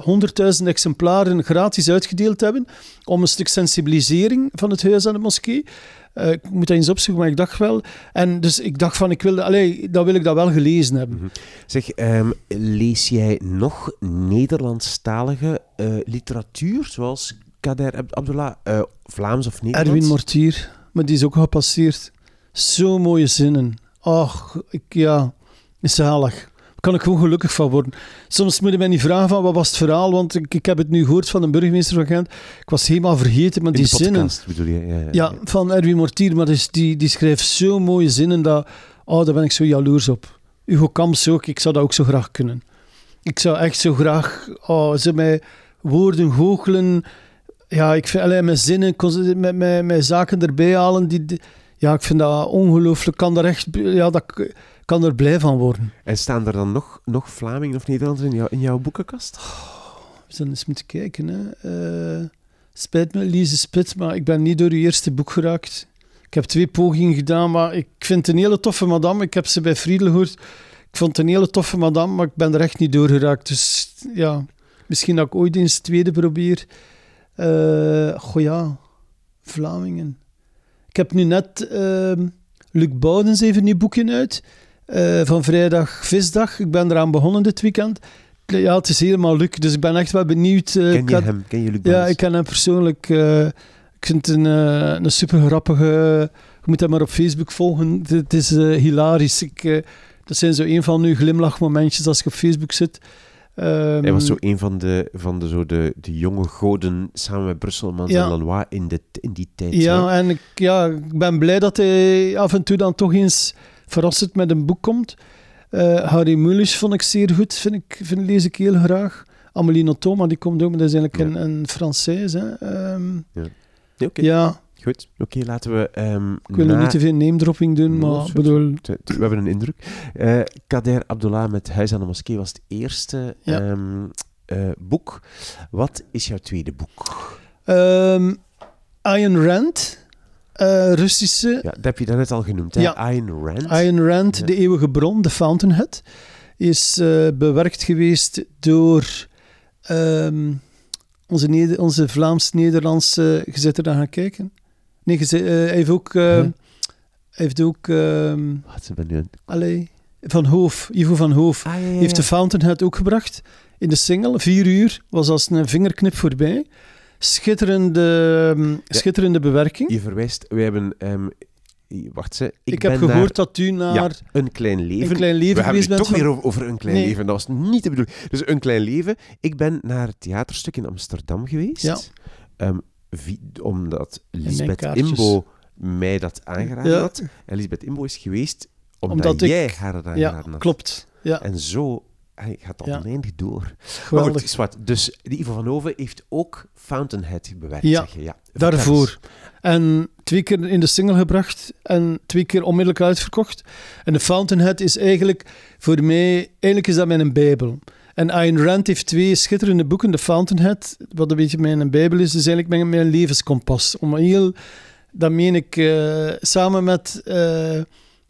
100.000 exemplaren gratis uitgedeeld hebben. Om een stuk sensibilisering van het huis aan de moskee. Uh, ik moet dat eens opzoeken, maar ik dacht wel. En dus ik dacht van, ik wilde, allee, dat wil ik dat wel gelezen hebben. Mhm. Zeg, um, lees jij nog Nederlandstalige uh, literatuur, zoals Kader Abdullah, uh, Vlaams of Nederlands? Erwin Mortier, maar die is ook gepasseerd. Zo mooie zinnen. Ach, ik, ja, zalig kan ik gewoon gelukkig van worden. Soms moet je mij niet vragen van wat was het verhaal, want ik, ik heb het nu gehoord van de burgemeester van Gent. Ik was helemaal vergeten, maar die zinnen... bedoel je? Ja, ja, ja, van Erwin Mortier, maar dus die, die schrijft zo mooie zinnen dat... Oh, daar ben ik zo jaloers op. Hugo Kamps ook, ik zou dat ook zo graag kunnen. Ik zou echt zo graag... Oh, ze mij woorden goochelen... Ja, ik vind alleen mijn zinnen, met, met, met zaken erbij halen die, ja, ik vind dat ongelooflijk. Kan daar echt, ja, dat, kan er blij van worden. En staan er dan nog, nog Vlamingen of Nederlanders in, jou, in jouw boekenkast? Oh, we zullen eens moeten kijken. Hè. Uh, spijt me, Lise Spit, maar ik ben niet door uw eerste boek geraakt. Ik heb twee pogingen gedaan, maar ik vind het een hele toffe madame. Ik heb ze bij Friedel gehoord. Ik vond het een hele toffe madame, maar ik ben er echt niet door geraakt. Dus ja, misschien dat ik ooit eens tweede probeer. Uh, goh ja, Vlamingen. Ik heb nu net uh, Luc Boudens even een nieuw boekje uit. Uh, van vrijdag visdag. Ik ben eraan begonnen dit weekend. Ja, het is helemaal Luc, dus ik ben echt wel benieuwd. Uh, ken je hem? Ken je Luc Ja, ik ken hem persoonlijk. Uh, ik vind het een, een super grappige... Je moet hem maar op Facebook volgen. Het is hilarisch. Ik, dat zijn zo een van uw glimlachmomentjes als je op Facebook zit. Um, hij was zo een van de, van de, zo de, de jonge goden samen met Brusselmans ja. en Lanois in, de, in die tijd. Ja, en ik, ja, ik ben blij dat hij af en toe dan toch eens verrassend met een boek komt. Uh, Harry Mulisch vond ik zeer goed, vind ik, vind, lees ik heel graag. Amelie Nothomb, die komt ook, maar dat is eigenlijk een, een Française. Um, ja. Ja, ja, Goed, oké, laten we... Um, ik wil na... niet te veel name-dropping doen, maar bedoel... We hebben een indruk. Uh, Kader Abdullah met Huis aan de Moskee was het eerste ja. um, uh, boek. Wat is jouw tweede boek? Ayn Rand, uh, Russische... Ja, dat heb je daarnet al genoemd, hè? Ja. Ayn Rand. Ayn Rand, ja. de eeuwige bron, de Fountainhead, is bewerkt geweest door... onze, Neder onze Vlaams-Nederlandse... Je zit er gaan kijken? Nee, uh, hij heeft ook... Huh? heeft ook... Uh, Wat ze nu Allee, Van Hoof, Ivo van Hoof, ah, ja, heeft de Fountainhead ook gebracht in de single. Vier uur, was als een vingerknip voorbij. Schitterende, um, schitterende bewerking. Je verwijst, wij hebben... Um, wacht ze. Ik, ik heb gehoord dat u naar ja, een klein leven. Een klein leven We hebben het toch weer over, over, een klein nee. leven. Dat was niet de bedoeling. Dus een klein leven. Ik ben naar het theaterstuk in Amsterdam geweest. Ja. Um, omdat Lisbeth Imbo mij dat aangeraden ja. had. En Lisbeth Imbo is geweest omdat, omdat jij haar aangeraden ja, had. klopt. Ja. En zo hij gaat al Ja. oneindig door. Maar Geweldig. goed, zwart. Dus die Ivo van Hoven heeft ook Fountainhead bewerkt, Ja, zeg je. Ja, Daarvoor. En twee keer in de single gebracht en twee keer onmiddellijk uitverkocht. En de Fountainhead is eigenlijk voor mij, eigenlijk is dat mijn bijbel. En Ayn Rand heeft twee schitterende boeken. De Fountainhead, wat een beetje mijn bijbel is, is eigenlijk mijn, mijn levenskompas. Om heel, dat meen ik, eh, samen met eh,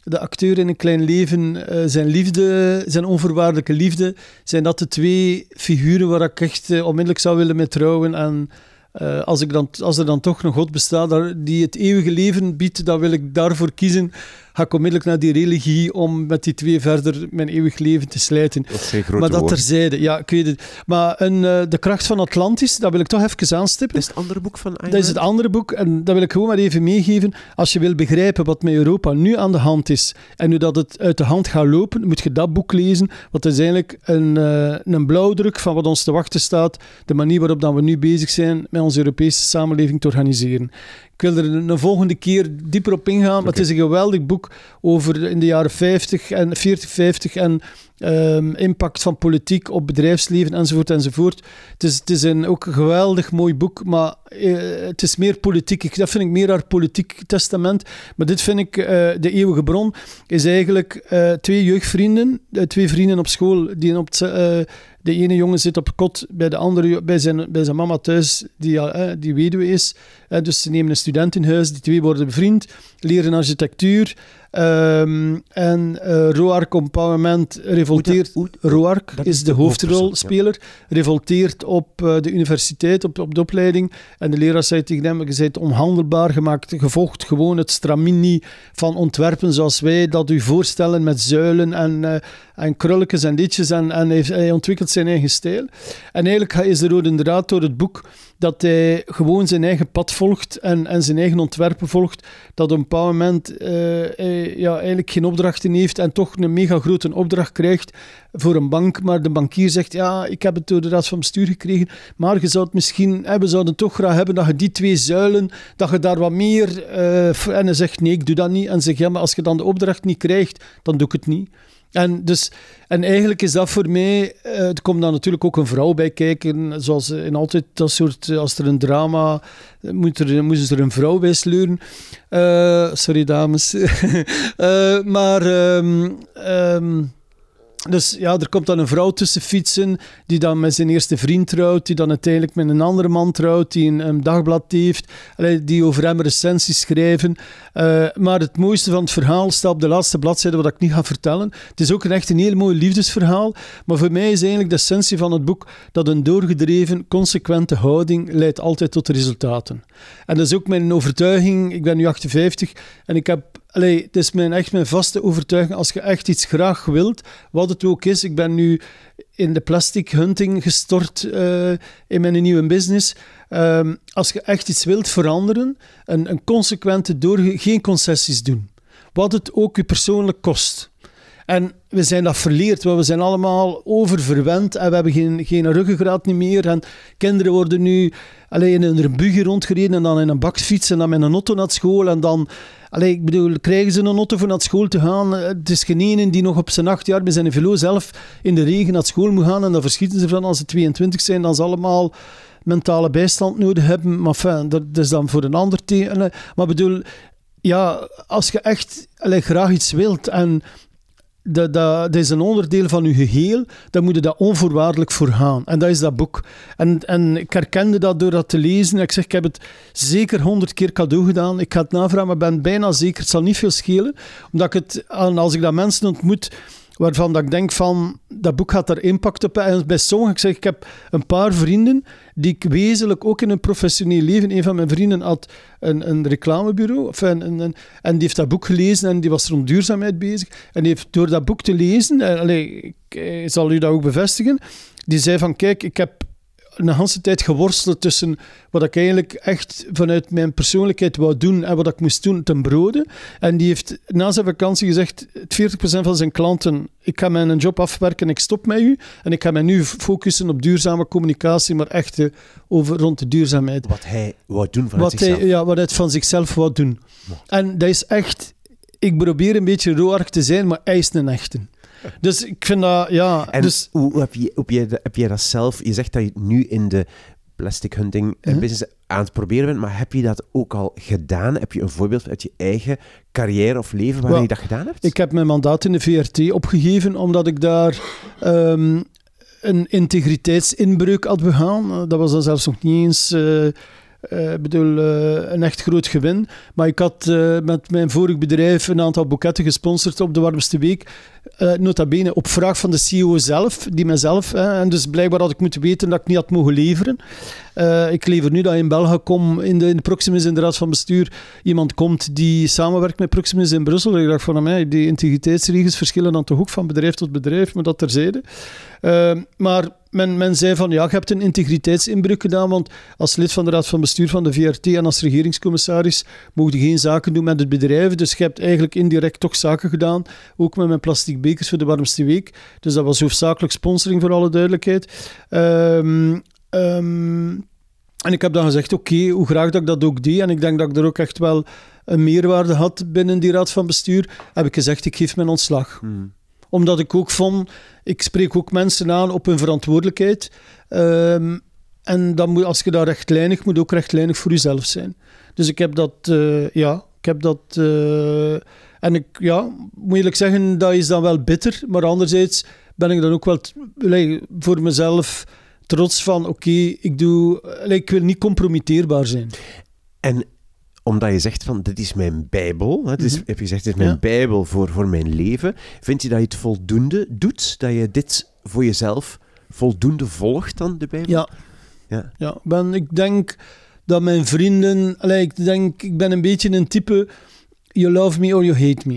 de acteur in Een Klein Leven, eh, zijn liefde, zijn onvoorwaardelijke liefde, zijn dat de twee figuren waar ik echt eh, onmiddellijk zou willen mee trouwen. En eh, als, ik dan, als er dan toch een God bestaat die het eeuwige leven biedt, dan wil ik daarvoor kiezen. Ga ik onmiddellijk naar die religie om met die twee verder mijn eeuwig leven te slijten. Dat zijn grote maar dat woorden. terzijde, ja, ik weet het. Maar een, eh, De kracht van Atlantis, dat wil ik toch even aanstippen. Dat is het andere boek van Ayn Dat is het andere boek en dat wil ik gewoon maar even meegeven. Als je wil begrijpen wat met Europa nu aan de hand is en hoe dat het uit de hand gaat lopen, moet je dat boek lezen. Want het is eigenlijk een, eh, een blauwdruk van wat ons te wachten staat. De manier waarop dat we nu bezig zijn met onze Europese samenleving te organiseren. Ik wil er een, volgende keer dieper op ingaan, maar het is een geweldig boek over in de jaren 50 en 40, 50 en ehm, impact van politiek op bedrijfsleven enzovoort enzovoort. Het is, het is een, ook een geweldig mooi boek, maar eh, het is meer politiek. Ik, dat vind ik meer haar politiek testament. Maar dit vind ik, eh, de eeuwige bron, is eigenlijk eh, twee jeugdvrienden, twee vrienden op school, die op het, de ene jongen zit op kot bij de andere bij zijn, bij zijn mama thuis, die, die weduwe is. Dus ze nemen een student in huis, die twee worden bevriend, leren architectuur. Ehm, en eh Roark Empowerment revolteert. Dat- Roark is is de hoofdrolspeler, revolteert op eh, de universiteit, op, op de opleiding. En de leraar zei tegen hem, je bent onhandelbaar gemaakt, gevolgd gewoon het stramini van ontwerpen zoals wij dat u voorstellen met zuilen en, eh en krulletjes en ditjes. En, en hij, heeft- hij ontwikkelt zijn eigen stijl. En eigenlijk is de rode draad door het boek dat hij gewoon zijn eigen pad volgt en, en zijn eigen ontwerpen volgt. Dat op een bepaald moment eh, ja, eigenlijk geen opdrachten heeft en toch een mega grote opdracht krijgt voor een bank. Maar de bankier zegt, ja, ik heb het door de raad van bestuur gekregen, maar je zou het misschien, we zouden toch graag hebben dat je die twee zuilen, dat je daar wat meer... f- en hij zegt, nee, ik doe dat niet. En zegt, ja, maar als je dan de opdracht niet krijgt, dan doe ik het niet. En, dus, en eigenlijk is dat voor mij, eh, er komt dan natuurlijk ook een vrouw bij kijken, zoals in altijd dat soort, eh, als er een drama, eh, moet er, moesten er een vrouw bij sleuren. Sorry dames. Maar, ehm, ehm, dus ja, er komt dan een vrouw tussen fietsen, die dan met zijn eerste vriend trouwt, die dan uiteindelijk met een andere man trouwt, die een, dagblad heeft, die over hem recensies schrijven. Eh, maar het mooiste van het verhaal staat op de laatste bladzijde, wat ik niet ga vertellen. Het is ook een echt een heel mooi liefdesverhaal, maar voor mij is eigenlijk de essentie van het boek dat een doorgedreven, consequente houding leidt altijd tot resultaten. En dat is ook mijn overtuiging. Ik ben nu 58 en ik heb Allee, het is mijn, echt mijn vaste overtuiging. Als je echt iets graag wilt, wat het ook is. Ik ben nu in de plastic hunting gestort eh, in mijn nieuwe business. Ehm, als je echt iets wilt veranderen, een, een consequente door, geen concessies doen. Wat het ook je persoonlijk kost. En we zijn dat verleerd, want we zijn allemaal oververwend en we hebben geen, geen ruggengraat meer. En kinderen worden nu alleen in een buggy rondgereden en dan in een bakfiets en dan met een auto naar school. En dan, allee, ik bedoel, krijgen ze een auto voor naar school te gaan? Eh, Het is geen die nog op zijn acht jaar met zijn velo zelf in de regen naar school moet gaan. En dan verschieten ze van als ze 22 zijn, dan ze allemaal mentale bijstand nodig hebben. Maar fijn, dat is dan voor een ander thema. Maar bedoel, ja, als je echt allee, graag iets wilt en dat, dat, is een onderdeel van je geheel, dan moet je dat onvoorwaardelijk voor gaan. En dat is dat boek. En, en ik herkende dat door dat te lezen. Ik zeg, ik heb het zeker honderd keer cadeau gedaan. Ik ga het navragen, maar ben bijna zeker, het zal niet veel schelen. Omdat ik het, als ik dat mensen ontmoet waarvan dat ik denk van, dat boek gaat daar impact op bij sommigen, ik zeg, ik heb een paar vrienden die ik wezenlijk ook in hun professioneel leven, een van mijn vrienden had een, een reclamebureau, of een, een, een- en die heeft dat boek gelezen en die was rond duurzaamheid bezig. En die heeft door dat boek te lezen, en, allee, ik, eh, zal u dat ook bevestigen, die zei van, kijk, ik heb een hele tijd geworsteld tussen wat ik eigenlijk echt vanuit mijn persoonlijkheid wou doen en wat ik moest doen ten brode. En die heeft na zijn vakantie gezegd, 40% van zijn klanten, ik ga mijn job afwerken, ik stop met u. En ik ga mij nu focussen op duurzame communicatie, maar echt eh, over, rond de duurzaamheid. Wat hij wou doen vanuit Wat hij, zichzelf. ja, wat hij van zichzelf wou doen. En dat is echt... Ik probeer een beetje roark te zijn, maar hij is een echte. Dus ik vind dat, ja... En dus, hoe heb, je, heb, je, heb jij dat zelf... Je zegt dat je nu in de plastic hunting Mhm. business aan het proberen bent, maar heb je dat ook al gedaan? Heb je een voorbeeld uit je eigen carrière of leven waarin je dat gedaan hebt? Ik heb mijn mandaat in de VRT opgegeven omdat ik daar ehm, een integriteitsinbreuk had begaan. Eh, Dat was dan zelfs nog niet eens eh, eh, ik bedoel, eh, een echt groot gewin. Maar ik had eh, met mijn vorig bedrijf een aantal boeketten gesponsord op de warmste week. Eh nota bene op vraag van de CEO zelf, die mijzelf. En dus blijkbaar had ik moeten weten dat ik niet had mogen leveren. Eh, ik lever nu dat in België kom, in de, in de Proximus, in de raad van bestuur, iemand komt die samenwerkt met Proximus in Brussel. Ik dacht van, mij, die integriteitsregels verschillen dan toch ook van bedrijf tot bedrijf, maar dat terzijde. Uh, maar men, men zei van, ja, je hebt een integriteitsinbreuk gedaan, want als lid van de raad van bestuur van de VRT en als regeringscommissaris mocht je geen zaken doen met het bedrijf, dus je hebt eigenlijk indirect toch zaken gedaan, ook met mijn plastic bekers voor de warmste week. Dus dat was hoofdzakelijk sponsoring, voor alle duidelijkheid. Um, Um, en ik heb dan gezegd, oké, hoe graag dat ik dat ook deed, en ik denk dat ik er ook echt wel een meerwaarde had binnen die raad van bestuur, heb ik gezegd, ik geef mijn ontslag. Hmm. Omdat ik ook vond, ik spreek ook mensen aan op hun verantwoordelijkheid. Um, en dan moet, als je daar rechtlijnig, moet ook rechtlijnig voor jezelf zijn. Dus ik heb dat, uh, ja, ik heb dat... Uh, en ik, ja, moet eerlijk zeggen, dat is dan wel bitter, maar anderzijds ben ik dan ook wel voor mezelf trots van, oké, ik doe, ik wil niet compromitteerbaar zijn. En omdat je zegt van, dit is mijn bijbel, hè, dit is, heb je gezegd, dit is mijn Ja. bijbel voor, voor mijn leven. Vind je dat je het voldoende doet? Dat je dit voor jezelf voldoende volgt dan, de bijbel? Ja. Ja. ja ben, ik denk dat mijn vrienden, allee, ik denk, ik ben een beetje een type, you love me or you hate me.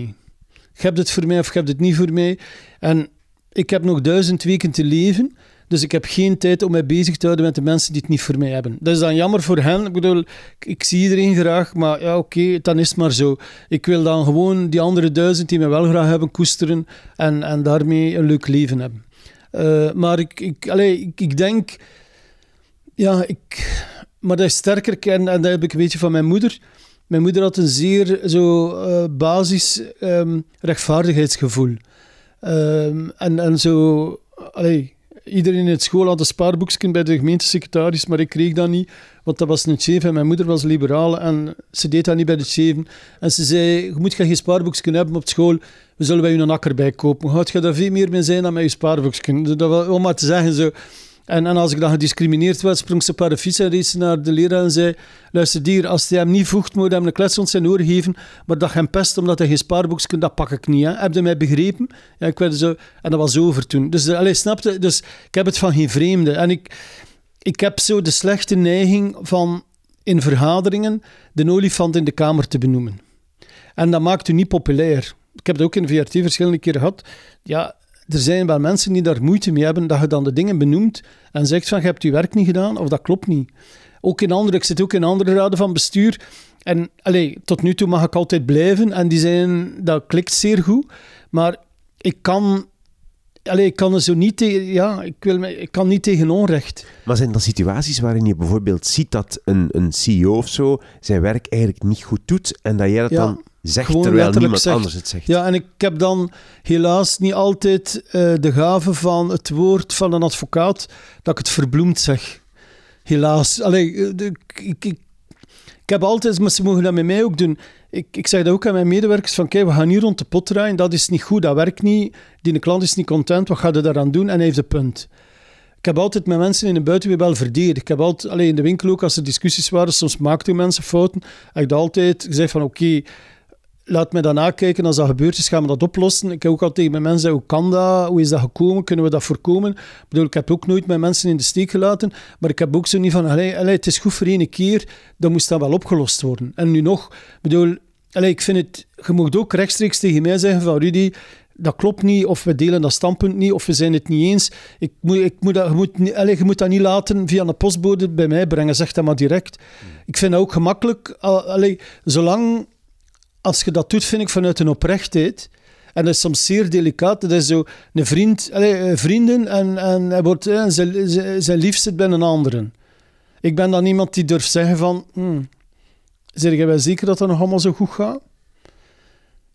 Je hebt het voor mij of je hebt het niet voor mij. En ik heb nog duizend weken te leven. Dus ik heb geen tijd om mij bezig te houden met de mensen die het niet voor mij hebben. Dat is dan jammer voor hen. Ik bedoel, ik zie iedereen graag, maar ja, oké, dan is het maar zo. Ik wil dan gewoon die andere duizend die mij wel graag hebben koesteren en, en daarmee een leuk leven hebben. Uh, maar ik, ik, ik, ik denk, ja, ik, maar dat is sterker en, en dat heb ik een beetje van mijn moeder. Mijn moeder had een zeer zo uh, basis um, rechtvaardigheidsgevoel. Um, en, en zo, allez, iedereen in het school had een spaarboekje bij de gemeentesecretaris, maar ik kreeg dat niet, want dat was een chef en mijn moeder was liberaal en ze deed dat niet bij de chefen. En ze zei, je moet geen spaarboekje hebben op school, we zullen bij je een akker bij kopen. Gaat je daar veel meer mee zijn dan met je spaarboekje? Dat was, om maar te zeggen, zo... En, en als ik dan gediscrimineerd werd, sprong ze op de fiets en reed ze naar de leraar en zei luister dier, als hij hem niet voegt, moet hij hem een klets zijn oor geven, maar dat hem pest omdat hij geen spaarboeks kunt, dat pak ik niet. Heb je mij begrepen? Ja, ik werd zo, en dat was over toen. Dus, allez, snapte? Dus ik heb het van geen vreemde. En ik, ik heb zo de slechte neiging van in vergaderingen de olifant in de kamer te benoemen. En dat maakt u niet populair. Ik heb het ook in VRT verschillende keren gehad. Ja, er zijn wel mensen die daar moeite mee hebben dat je dan de dingen benoemt en zegt van je hebt je werk niet gedaan of dat klopt niet. Ook in andere, ik zit ook in andere raden van bestuur en allez, tot nu toe mag ik altijd blijven en die zijn, dat klikt zeer goed, maar ik kan, allez, ik kan er zo niet tegen, ja, ik, wil, ik kan niet tegen onrecht. Maar zijn er situaties waarin je bijvoorbeeld ziet dat een, een CEO of zo zijn werk eigenlijk niet goed doet en dat jij dat Ja. dan zegt Gewoon terwijl niemand zegt. anders het zegt? Ja, en ik heb dan helaas niet altijd eh, de gave van het woord van een advocaat dat ik het verbloemd zeg. Helaas. Allee, eh, ik, ik, ik, ik heb altijd, maar ze mogen dat met mij ook doen. Ik, ik zeg dat ook aan mijn medewerkers: van kijk, we gaan hier rond de pot draaien, dat is niet goed, dat werkt niet. Die klant is niet content, wat ga je daaraan doen? En hij heeft een punt. Ik heb altijd met mensen in de buitenwereld wel verdedigd. Ik heb altijd, alleen in de winkel ook, als er discussies waren, soms maakten mensen fouten. Heb ik dat altijd gezegd van oké, laat me dat nakijken. Als dat gebeurd is, gaan we dat oplossen. Ik heb ook altijd tegen mijn mensen hoe kan dat? Hoe is dat gekomen? Kunnen we dat voorkomen? Ik bedoel, ik heb ook nooit mijn mensen in de steek gelaten, maar ik heb ook zo niet van, allee, het is goed voor één keer, dan moest dat wel opgelost worden. En nu nog, bedoel, ik vind het, je mag ook rechtstreeks tegen mij zeggen van, Rudy, dat klopt niet, of we delen dat standpunt niet, of we zijn het niet eens. Ik moet, ik moet dat, je, moet, moet dat niet laten via een postbode bij mij brengen, zeg dat maar direct. Ik vind dat ook gemakkelijk, zolang als je dat doet, vind ik vanuit een oprechtheid. En dat is soms zeer delicaat. Dat is zo een vriend, allez, eh, vrienden en, en hij wordt, eh, zijn, zijn- bij een anderen. Ik ben dan iemand die durft zeggen van, hmm, zeg jij wel zeker dat dat nog allemaal zo goed gaat?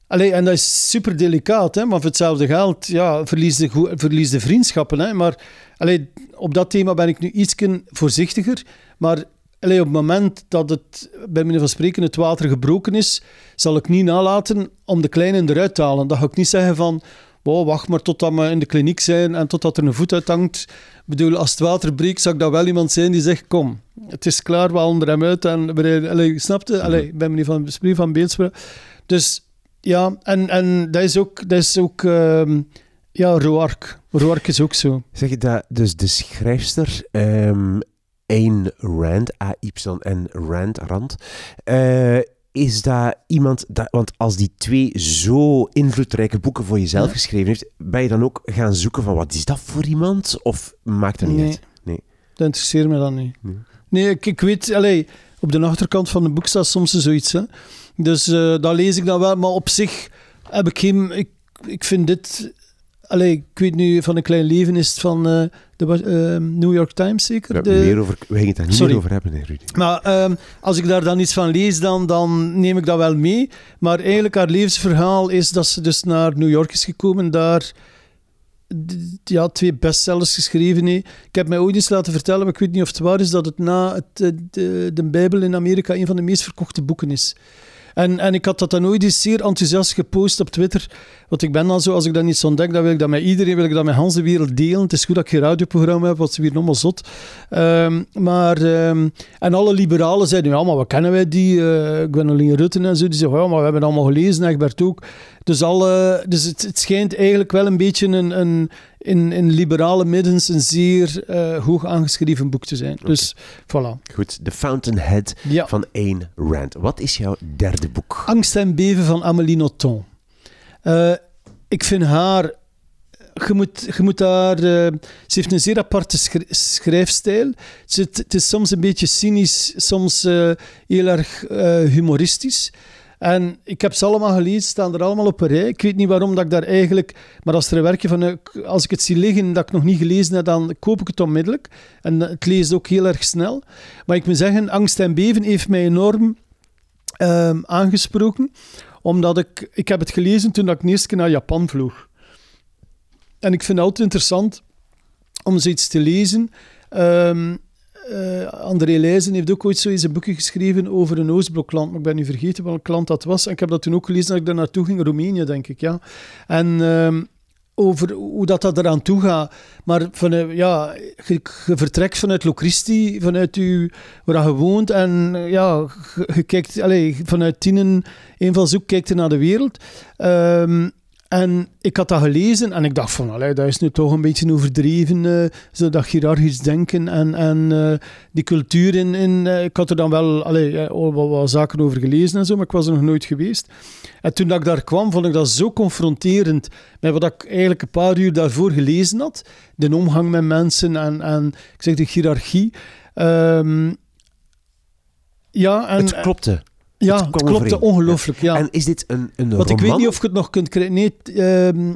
Allee, en dat is super delicaat, hè, maar voor hetzelfde geld ja, verlies, de, verlies de vriendschappen. Hè, maar allee, op dat thema ben ik nu iets voorzichtiger. Maar allee, op het moment dat het, bij manier van spreken, het water gebroken is, zal ik niet nalaten om de kleine eruit te halen. Dan ga ik niet zeggen van, wow, wacht maar totdat we in de kliniek zijn en totdat er een voet uithangt. Ik bedoel, als het water breekt, zou ik dat wel iemand zijn die zegt, kom, het is klaar, we halen er hem uit. En, allee, snapte? Allee, bij manier van spreken van beeldspraak. Dus ja, en, en dat is ook, dat is ook ehm, ja, Roark. Roark is ook zo. Zeg je dat, dus de schrijfster ehm Ayn Rand, A-Y-N Rand, Rand, eh, is dat iemand, dat, want als die twee zo invloedrijke boeken voor jezelf Ja. geschreven heeft, ben je dan ook gaan zoeken van wat is dat voor iemand? Of maakt dat niet Nee. uit? Nee. Dat interesseert me dan niet. Nee. Nee, ik, ik weet, allee, op de achterkant van het boek staat soms zoiets. Hè. Dus eh dat lees ik dan wel, maar op zich heb ik geen. Ik, ik vind dit. Allee, ik weet nu van een klein leven is het van eh, de eh, New York Times zeker. De- meer over, we gingen het daar niet Sorry. meer over hebben, hè, Rudy. Maar ehm, als ik daar dan iets van lees, dan, dan neem ik dat wel mee. Maar eigenlijk haar levensverhaal is dat ze dus naar New York is gekomen, daar ja, twee bestsellers geschreven heeft. Ik heb mij ooit eens laten vertellen, maar ik weet niet of het waar is, dat het na het, eh, de, de Bijbel in Amerika een van de meest verkochte boeken is. En, en ik had dat dan ooit eens zeer enthousiast gepost op Twitter. Want ik ben dan zo, als ik dat niet ontdek, dan wil ik dat met iedereen, wil ik dat met Hans de wereld delen. Het is goed dat ik geen radioprogramma heb, want ze weer allemaal zot. Ehm, maar, ehm, en alle liberalen zeiden, ja, maar wat kennen wij die? eh Gwendoline Rutten en zo. Die zeggen, ja, maar we hebben het allemaal gelezen, Egbert ook. Dus, alle, dus het, het schijnt eigenlijk wel een beetje een, een, in, in liberale middens een zeer eh, hoog aangeschreven boek te zijn. Dus voilà. Goed, The Fountainhead Ja. van Ayn Rand. Wat is jouw derde boek? Angst en beven van Amélie Nothomb. Eh, ik vind haar... Je moet, je moet haar... eh, ze heeft een zeer aparte schri- schrijfstijl. Het, het is soms een beetje cynisch, soms heel erg humoristisch. En ik heb ze allemaal gelezen, staan er allemaal op een rij. Ik weet niet waarom dat ik daar eigenlijk... Maar als er een werkje van... Als ik het zie liggen dat ik nog niet gelezen heb, dan koop ik het onmiddellijk. En het leest ook heel erg snel. Maar ik moet zeggen, Angst en beven heeft mij enorm ehm, aangesproken. Omdat ik... Ik heb het gelezen toen ik de eerste keer naar Japan vloog. En ik vind het altijd interessant om zoiets te lezen. Ehm eh, André Leijzen heeft ook ooit zo eens een boekje geschreven over een Oostblokland, maar ik ben nu vergeten welk land dat was. En ik heb dat toen ook gelezen dat ik daar naartoe ging, Roemenië, denk ik, ja. En ehm, over hoe dat, dat eraan toe gaat. Maar van, eh, ja, je, vertrekt vanuit Locristi, vanuit u, waar je woont, en eh, ja, je kijkt, allez, vanuit Tienen, invalshoek, kijkt je naar de wereld. Ehm, en ik had dat gelezen en ik dacht van, allee, dat is nu toch een beetje overdreven, eh, zo dat hiërarchisch denken en, en eh, die cultuur in... in eh, ik had er dan wel allee, al wat, wat zaken over gelezen en zo, maar ik was er nog nooit geweest. En toen dat ik daar kwam, vond ik dat zo confronterend met wat ik eigenlijk een paar uur daarvoor gelezen had. De omgang met mensen en, en ik zeg de hiërarchie. Ehm, ja, en, het klopte. Ja, het het, overeen. ongelooflijk. Ja. En is dit een, een Want roman? ik weet niet of je het nog kunt krijgen. Nee, het, ehm,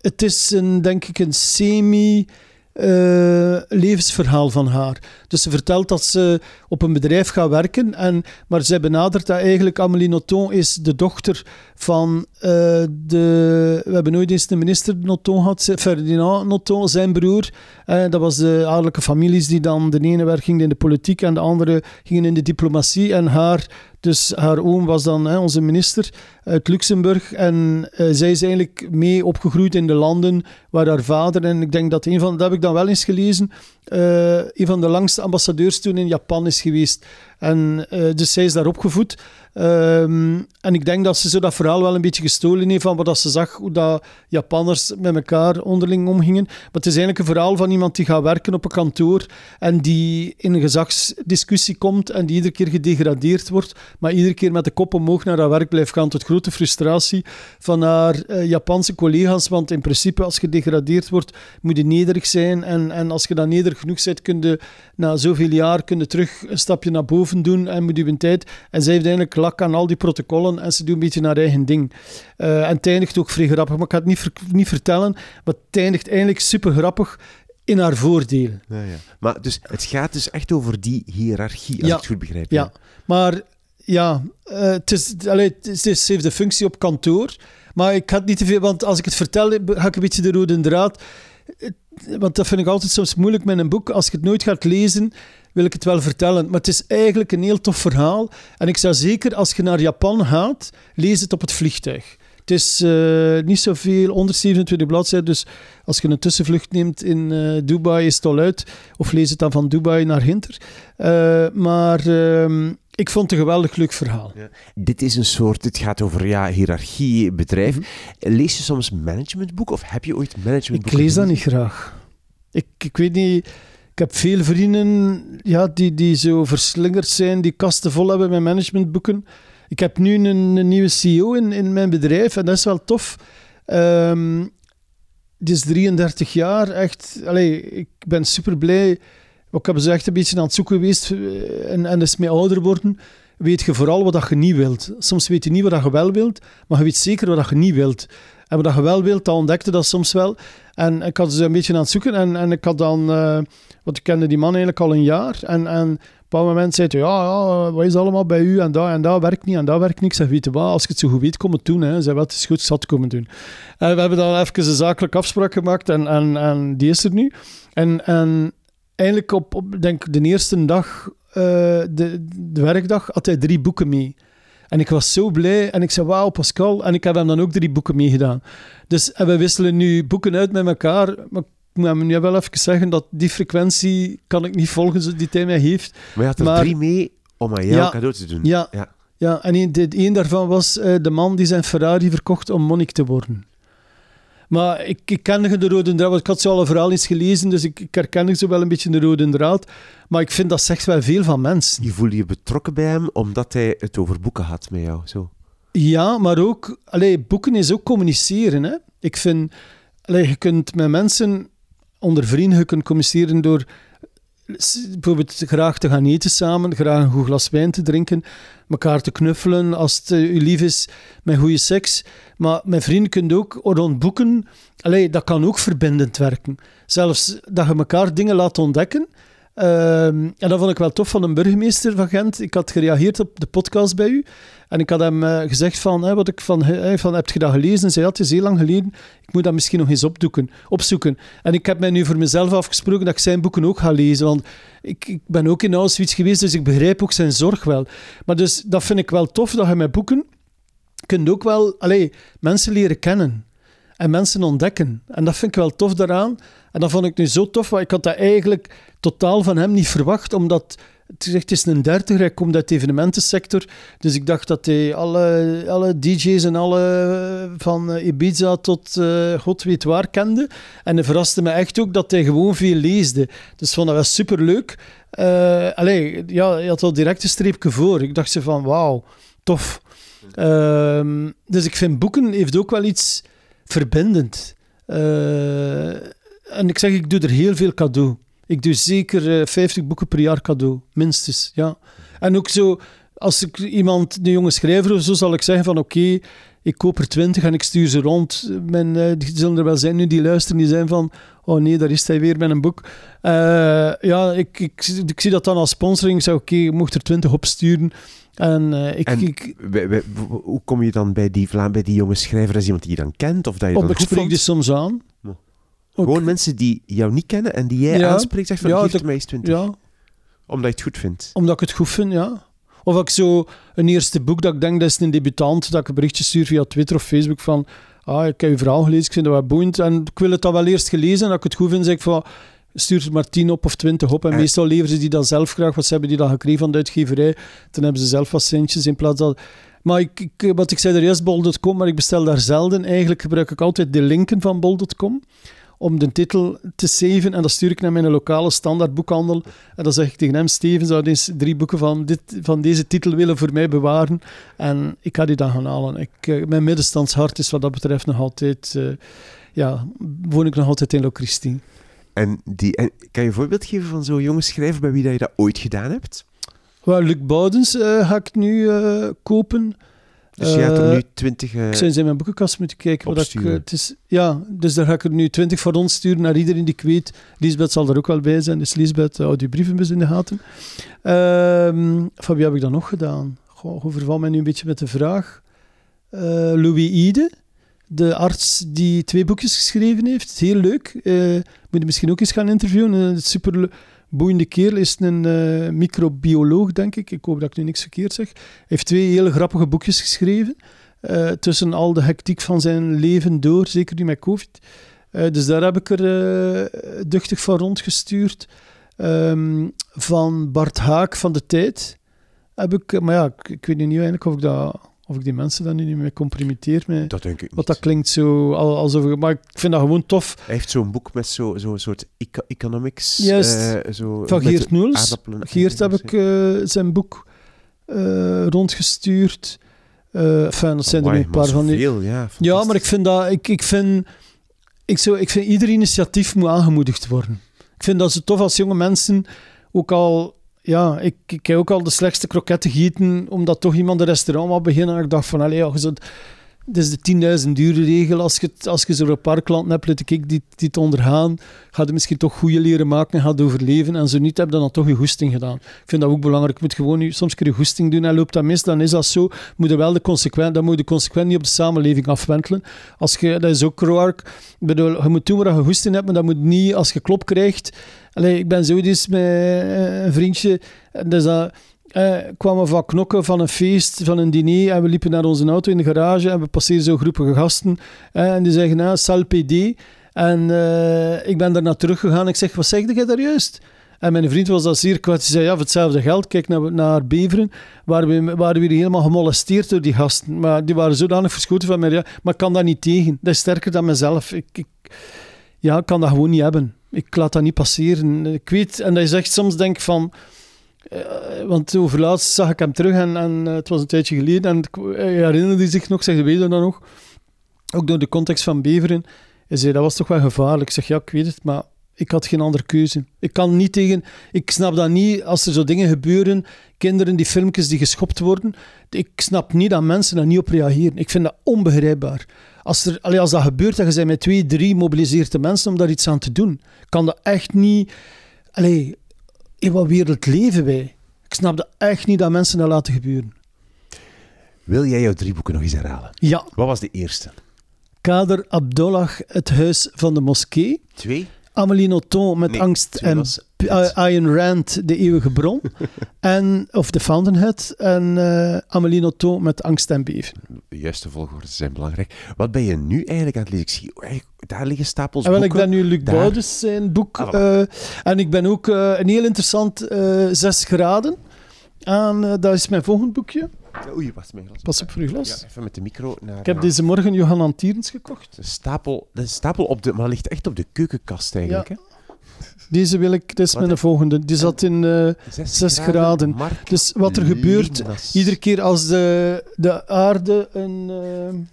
het is een, denk ik een semi... eh, levensverhaal van haar. Dus ze vertelt dat ze op een bedrijf gaat werken, en, maar zij benadert dat eigenlijk Amélie Nothomb is de dochter van eh, de... We hebben nooit eens de minister Nothomb gehad, Ferdinand Nothomb, zijn broer. Eh, dat was de adellijke families die dan... De ene werk in de politiek en de andere gingen in de diplomatie. En haar, dus haar oom was dan onze minister uit Luxemburg. En eh, zij is eigenlijk mee opgegroeid in de landen waar haar vader... En ik denk dat een van... Dat heb ik dan wel eens gelezen. een van de langste ambassadeurs toen in Japan is geweest. En eh, dus zij is daar opgevoed. Ehm, en ik denk dat ze zo dat verhaal wel een beetje gestolen heeft van wat ze zag, hoe dat Japanners met elkaar onderling omgingen. Maar het is eigenlijk een verhaal van iemand die gaat werken op een kantoor en die in een gezagsdiscussie komt en die iedere keer gedegradeerd wordt, maar iedere keer met de kop omhoog naar haar werk blijft gaan tot grote frustratie van haar eh, Japanse collega's, want in principe als je gedegradeerd wordt, moet je nederig zijn en, en als je dan nederig genoeg bent, kun je na zoveel jaar kun je terug een stapje naar boven doen en moet een tijd. En zij heeft eigenlijk lak aan al die protocollen en ze doet een beetje haar eigen ding. Eh, en het eindigt ook vrij grappig, maar ik ga het niet, ver- niet vertellen, maar het eindigt eigenlijk super grappig in haar voordeel. Ja, ja. Maar dus, het gaat dus echt over die hiërarchie, als Ja. ik het goed begrijp. Ja, maar ja, uh, het, is, allee, het, is, heeft de functie op kantoor. Maar ik had niet te veel, want als ik het vertel, ga ik een beetje de rode draad. Want dat vind ik altijd soms moeilijk met een boek. Als je het nooit gaat lezen, wil ik het wel vertellen. Maar het is eigenlijk een heel tof verhaal. En ik zou zeker, als je naar Japan gaat, lees het op het vliegtuig. Het is uh, niet zoveel, onder 27 bladzijden. Dus als je een tussenvlucht neemt in uh, Dubai, is het al uit. Of lees het dan van Dubai naar Hinter. Uh, maar ehm, ik vond het een geweldig leuk verhaal. Ja. Dit is een soort, dit gaat over ja, hiërarchie, bedrijf. Mhm. Lees je soms managementboeken of heb je ooit managementboeken? Ik lees dat niet graag. Ik, ik weet niet, ik heb veel vrienden ja, die, die zo verslingerd zijn, die kasten vol hebben met managementboeken. Ik heb nu een, een nieuwe CEO in, in mijn bedrijf en dat is wel tof. Um, die is 33 jaar, echt. Allez, ik ben super blij ik heb ze echt een beetje aan het zoeken geweest eh, en, en is mee ouder worden, weet je vooral wat je niet wilt. Soms weet je niet wat je wel wilt, maar je weet zeker wat je niet wilt. En wat je wel wilt, dat ontdekte dat soms wel. En ik had ze een beetje aan het zoeken en, en ik had dan, uh, want ik kende die man eigenlijk al een jaar. En, en op een bepaald moment zei hij, ja, ja, wat is allemaal bij u en dat en dat werkt niet en dat werkt niet. Ik zeg, weet je wat, als je het zo goed weet, kom het doen. Hè. Zei, wat is goed, ik het komen doen. En we hebben dan even een zakelijke afspraak gemaakt en, en, en die is er nu. En, en eigenlijk op, op denk de eerste dag, uh, de, de werkdag, had hij drie boeken mee. En ik was zo blij. En ik zei, wauw, Pascal. En ik heb hem dan ook drie boeken meegedaan. Dus en we wisselen nu boeken uit met elkaar. Maar ik moet hem nu wel even zeggen dat die frequentie kan ik niet volgen die hij mij heeft. Maar je had er maar, drie mee om aan jou ja, cadeau te doen. Ja, ja. ja en een, een daarvan was uh, de man die zijn Ferrari verkocht om monnik te worden. Maar ik, ik kende de rode draad, want ik had zo al verhaal eens gelezen, dus ik, ik herkende zo wel een beetje de rode draad. Maar ik vind dat zegt wel veel van mensen. Je voelde je betrokken bij hem, omdat hij het over boeken had met jou, zo? Ja, maar ook... Allee, boeken is ook communiceren, hè. Ik vind... Allee, je kunt met mensen onder vrienden, je kunt communiceren door bijvoorbeeld graag te gaan eten samen, graag een goed glas wijn te drinken, elkaar te knuffelen als het u lief is, met goede seks. Maar met vrienden kun je ook boeken, allee, dat kan ook verbindend werken. Zelfs dat je elkaar dingen laat ontdekken. Ehm, en dat vond ik wel tof van een burgemeester van Gent. Ik had gereageerd op de podcast bij u. En ik had hem uh, gezegd van, wat ik van, van, heb je dat gelezen? En zei, het is heel lang geleden. Ik moet dat misschien nog eens opdoeken, opzoeken. En ik heb mij nu voor mezelf afgesproken dat ik zijn boeken ook ga lezen. Want ik, ik ben ook in Auschwitz geweest, dus ik begrijp ook zijn zorg wel. Maar dus dat vind ik wel tof, dat je met boeken kunt ook wel allez, mensen leren kennen. En mensen ontdekken. En dat vind ik wel tof daaraan. En dat vond ik nu zo tof, want ik had dat eigenlijk totaal van hem niet verwacht, omdat het is, is een dertiger, hij komt uit de evenementensector. Dus ik dacht dat hij alle, alle DJ's en alle van eh, Ibiza tot uh, god weet waar kende. En het verraste me echt ook dat hij gewoon veel leesde. Dus vond dat wel superleuk. Uh, ja, hij had al direct een streepje voor. Ik dacht ze van, wauw, tof. Uh, dus ik vind boeken heeft ook wel iets verbindend. Uh, en ik zeg, ik doe er heel veel cadeau. Ik doe zeker uh, eh, 50 boeken per jaar cadeau, minstens. Ja. En ook zo, als ik iemand, een jonge schrijver of zo, zal ik zeggen van oké, ik koop er 20 en ik stuur ze rond. Men, uh, die zullen er wel zijn nu die luisteren, die zijn van oh nee, daar is hij weer met een boek. Uh, ja, ik, ik, ik, zie dat dan als sponsoring. Ik zeg oké, je mocht er 20 opsturen. En, uh, ik, en ik, hoe kom je dan bij die, bij die jonge schrijver? Is iemand die je dan kent? Of dat je op, ik spreek die soms aan. Gewoon mensen die jou niet kennen en die jij aanspreekt, zegt van ja, geef mij eens 20. Ja. Omdat je het goed vindt. Omdat ik het goed vind, ja. Of ik zo een eerste boek dat ik denk dat is een debutant, dat ik een berichtje stuur via Twitter of Facebook van ah, ik heb je verhaal gelezen, ik vind dat wel boeiend en ik wil het dan wel eerst gelezen en als ik het goed vind, zeg ik van stuur er maar 10 op of 20 op. En meestal leveren ze die dan zelf graag, wat ze hebben die dan gekregen van de uitgeverij. Dan hebben ze zelf wat centjes in plaats van... Maar ik, ik, wat ik zei, er is bol.com, maar ik bestel daar zelden. Eigenlijk gebruik ik altijd de linken van bol.com om de titel te saven. En dat stuur ik naar mijn lokale standaardboekhandel. En dan zeg ik tegen hem, Steven, zou eens drie boeken van, dit, van deze titel willen voor mij bewaren? En ik ga die dan gaan halen. Ik, uh, mijn middenstandshart is wat dat betreft nog altijd... Uh, ja, woon ik nog altijd in Locristi. En, die, en kan je een voorbeeld geven van zo'n jonge schrijver bij wie dat je dat ooit gedaan hebt? Well, Luc Boudens uh, ga ik nu kopen. Dus je hebt er nu 20... Uh, ik zou in mijn boekenkast moeten kijken. Wat ik, uh, het is, ja, dus daar ga ik er nu 20 voor ons sturen naar iedereen die ik weet. Lisbeth zal er ook wel bij zijn. Dus Lisbeth, houdt die brievenbus in de gaten. Uh, van wie heb ik dat nog gedaan? goh, overval mij nu een beetje met de vraag. Eh, Louis Ide, de arts die twee boekjes geschreven heeft. Heel leuk. Eh, moet je misschien ook eens gaan interviewen. Super boeiende kerel. Is een eh, microbioloog, denk ik. Ik hoop dat ik nu niks verkeerd zeg. Hij heeft twee hele grappige boekjes geschreven. eh, tussen al de hectiek van zijn leven door, zeker nu met COVID. Eh, dus daar heb ik er duchtig van rondgestuurd. Ehm, van Bart Haak van de Tijd heb ik... Maar ja, ik, ik weet nu niet eigenlijk of ik, dat, of ik die mensen dan nu niet meer compromitteer. Met, Dat denk ik niet. want dat klinkt zo al- alsof... Maar ik vind dat gewoon tof. Hij heeft zo'n boek met zo'n zo, soort eco- economics. Juist. eh, zo, Van Geert Noels. Geert heb ik eh, zijn boek eh, rondgestuurd. Enfin, dat zijn er Amai, nu een paar van zoveel, ja. Ja, maar ik vind dat... Ik, ik, vind, ik, zou, ik vind ieder initiatief moet aangemoedigd worden. Ik vind dat zo tof als jonge mensen ook al... Ja, ik, ik heb ook al de slechtste kroketten gegeten, omdat toch iemand een restaurant wou beginnen. En ik dacht van, allee, ja, je is de 10.000 uren regel. Als je, het- als je zo'n paar hebt, let ik die, die het ondergaan, ga je misschien toch goede leren maken en gaat overleven. En zo niet, heb je dan toch je goesting gedaan. Ik vind dat ook belangrijk. Je moet gewoon, soms kun je goesting doen en loopt dat mis, dan is dat zo. Moet je wel de consequent, dan moet je consequent niet op de samenleving afwentelen. Als je, dat is ook raar. Ik bedoel, je moet doen waar je goesting hebt, maar dat moet niet als je klop krijgt. Allee, ik ben zo eens met eh, een vriendje, en dus dat, eh, kwamen van knokken van een feest, van een diner, en we liepen naar onze auto in de garage en we passeerden zo groepen gasten. eh, en die zeggen, nou, sal PD. En eh, ik ben daarna teruggegaan. Ik zeg, wat zeg jij daar juist? En mijn vriend was dat zeer kwaad. Hij zei, ja, voor hetzelfde geld, kijk naar, naar Beveren, waren we, waren we helemaal gemolesteerd door die gasten. Maar die waren zodanig verschoten van mij. Ja, maar ik kan dat niet tegen. Dat is sterker dan mezelf. Ik, ik, ja, kan dat gewoon niet hebben. Ik laat dat niet passeren. Ik weet, en dat is echt soms denk ik van... eh, want overlaatst zag ik hem terug en, en eh, het was een tijdje geleden. En ik- hij herinnerde zich nog, zeg, weet je dat nog? Ook door de context van Beveren. Hij zei, dat was toch wel gevaarlijk. Ik zeg, ja, ik weet het, maar ik had geen andere keuze. Ik kan niet tegen... Ik snap dat niet als er zo dingen gebeuren. Kinderen, die filmpjes die geschopt worden. Ik snap niet dat mensen daar niet op reageren. Ik vind dat onbegrijpbaar. Als, er, als dat gebeurt en je bent met twee, drie mobiliseerde mensen om daar iets aan te doen, kan dat echt niet... Allee, in wat wereld leven wij? Ik snap dat echt niet dat mensen dat laten gebeuren. Wil jij jouw drie boeken nog eens herhalen? Ja, Wat was de eerste? Kader Abdollah, Het Huis van de Moskee. Twee? Amélie Nothomb met Nee, Angst en uh, Ayn Rand, De Eeuwige Bron. en, of The Fountainhead. En eh Amélie Nothomb met Angst en Beven. De juiste volgorde zijn belangrijk. Wat ben je nu eigenlijk aan het lezen? Ik zie daar liggen stapels En wel, ik boeken. ben nu Luc Daar. Boudens zijn boek. Ah, voilà. eh, en ik ben ook een heel interessant Zes Graden. En dat is mijn volgend boekje. Oei, wacht, mijn glas. Pas op voor je glas. Ja, even met de micro naar... Ik heb deze morgen Johan Antierens gekocht. Een stapel, een stapel op de... Maar dat ligt echt op de keukenkast eigenlijk, hè? Deze wil ik, dit is mijn volgende. Die zat in... eh, Zes graden. Mark dus wat er gebeurt, Linas. iedere keer als de, de aarde een... eh, Een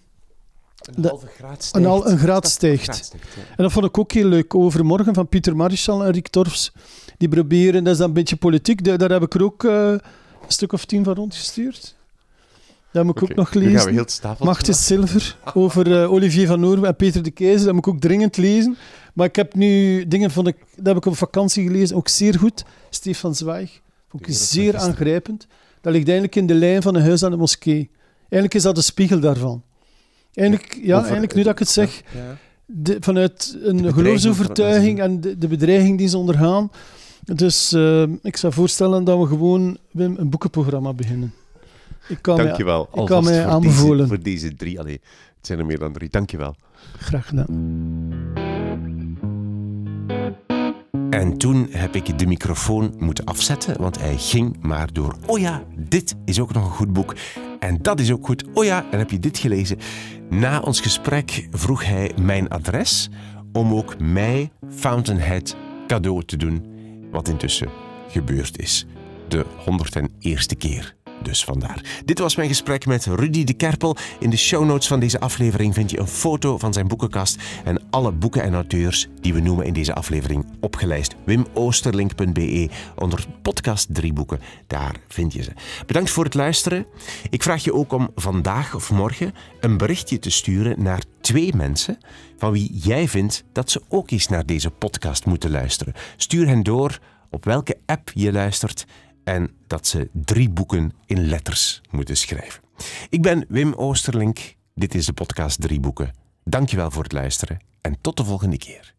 de- halve graad stijgt. een al- een graad stijgt. graad stijgt, ja. En dat vond ik ook heel leuk. Overmorgen van Pieter Marischal en Rick Torfs. Die proberen, dat is dan een beetje politiek. Daar, daar heb ik er ook eh, een stuk of tien van rondgestuurd. Dat moet ik ook nog gaan we lezen. heel stapeltje Macht is zilver. Over eh, Olivier van Noorwen en Peter de Keizer. Dat moet ik ook dringend lezen. Maar ik heb nu dingen vond ik, dat heb ik op vakantie gelezen. Ook zeer goed. Stefan Zweig. Is zeer van aangrijpend. Dat ligt eigenlijk in de lijn van een huis aan de moskee. Eigenlijk is dat de spiegel daarvan. Eigenlijk, ja, Over- eigenlijk nu dat ik het zeg, Ja. de, vanuit een geloofsovertuiging van- en de, de bedreiging die ze ondergaan. Dus eh, ik zou voorstellen dat we gewoon Wim, een boekenprogramma beginnen. Ik kan Dankjewel. ik kan voor aanbevolen. Deze, voor deze drie. Allee, het zijn er meer dan drie. Dankjewel. graag gedaan. En toen heb ik de microfoon moeten afzetten, want hij ging maar door. Oh ja, dit is ook nog een goed boek. En dat is ook goed. Oh ja, en heb je dit gelezen? Na ons gesprek vroeg hij mijn adres om ook mij Fountainhead cadeau te doen. Wat intussen gebeurd is. De 101ste keer. Dus vandaar. Dit was mijn gesprek met Rudy de Kerpel. In de show notes van deze aflevering vind je een foto van zijn boekenkast en alle boeken en auteurs die we noemen in deze aflevering opgelijst. wimoosterlink.be onder podcast drie boeken. Daar vind je ze. Bedankt voor het luisteren. Ik vraag je ook om vandaag of morgen een berichtje te sturen naar twee mensen van wie jij vindt dat ze ook eens naar deze podcast moeten luisteren. Stuur hen door op welke app je luistert en dat ze drie boeken in letters moeten schrijven. Ik ben Wim Oosterlink. Dit is de podcast Drie Boeken. Dankjewel voor het luisteren en tot de volgende keer.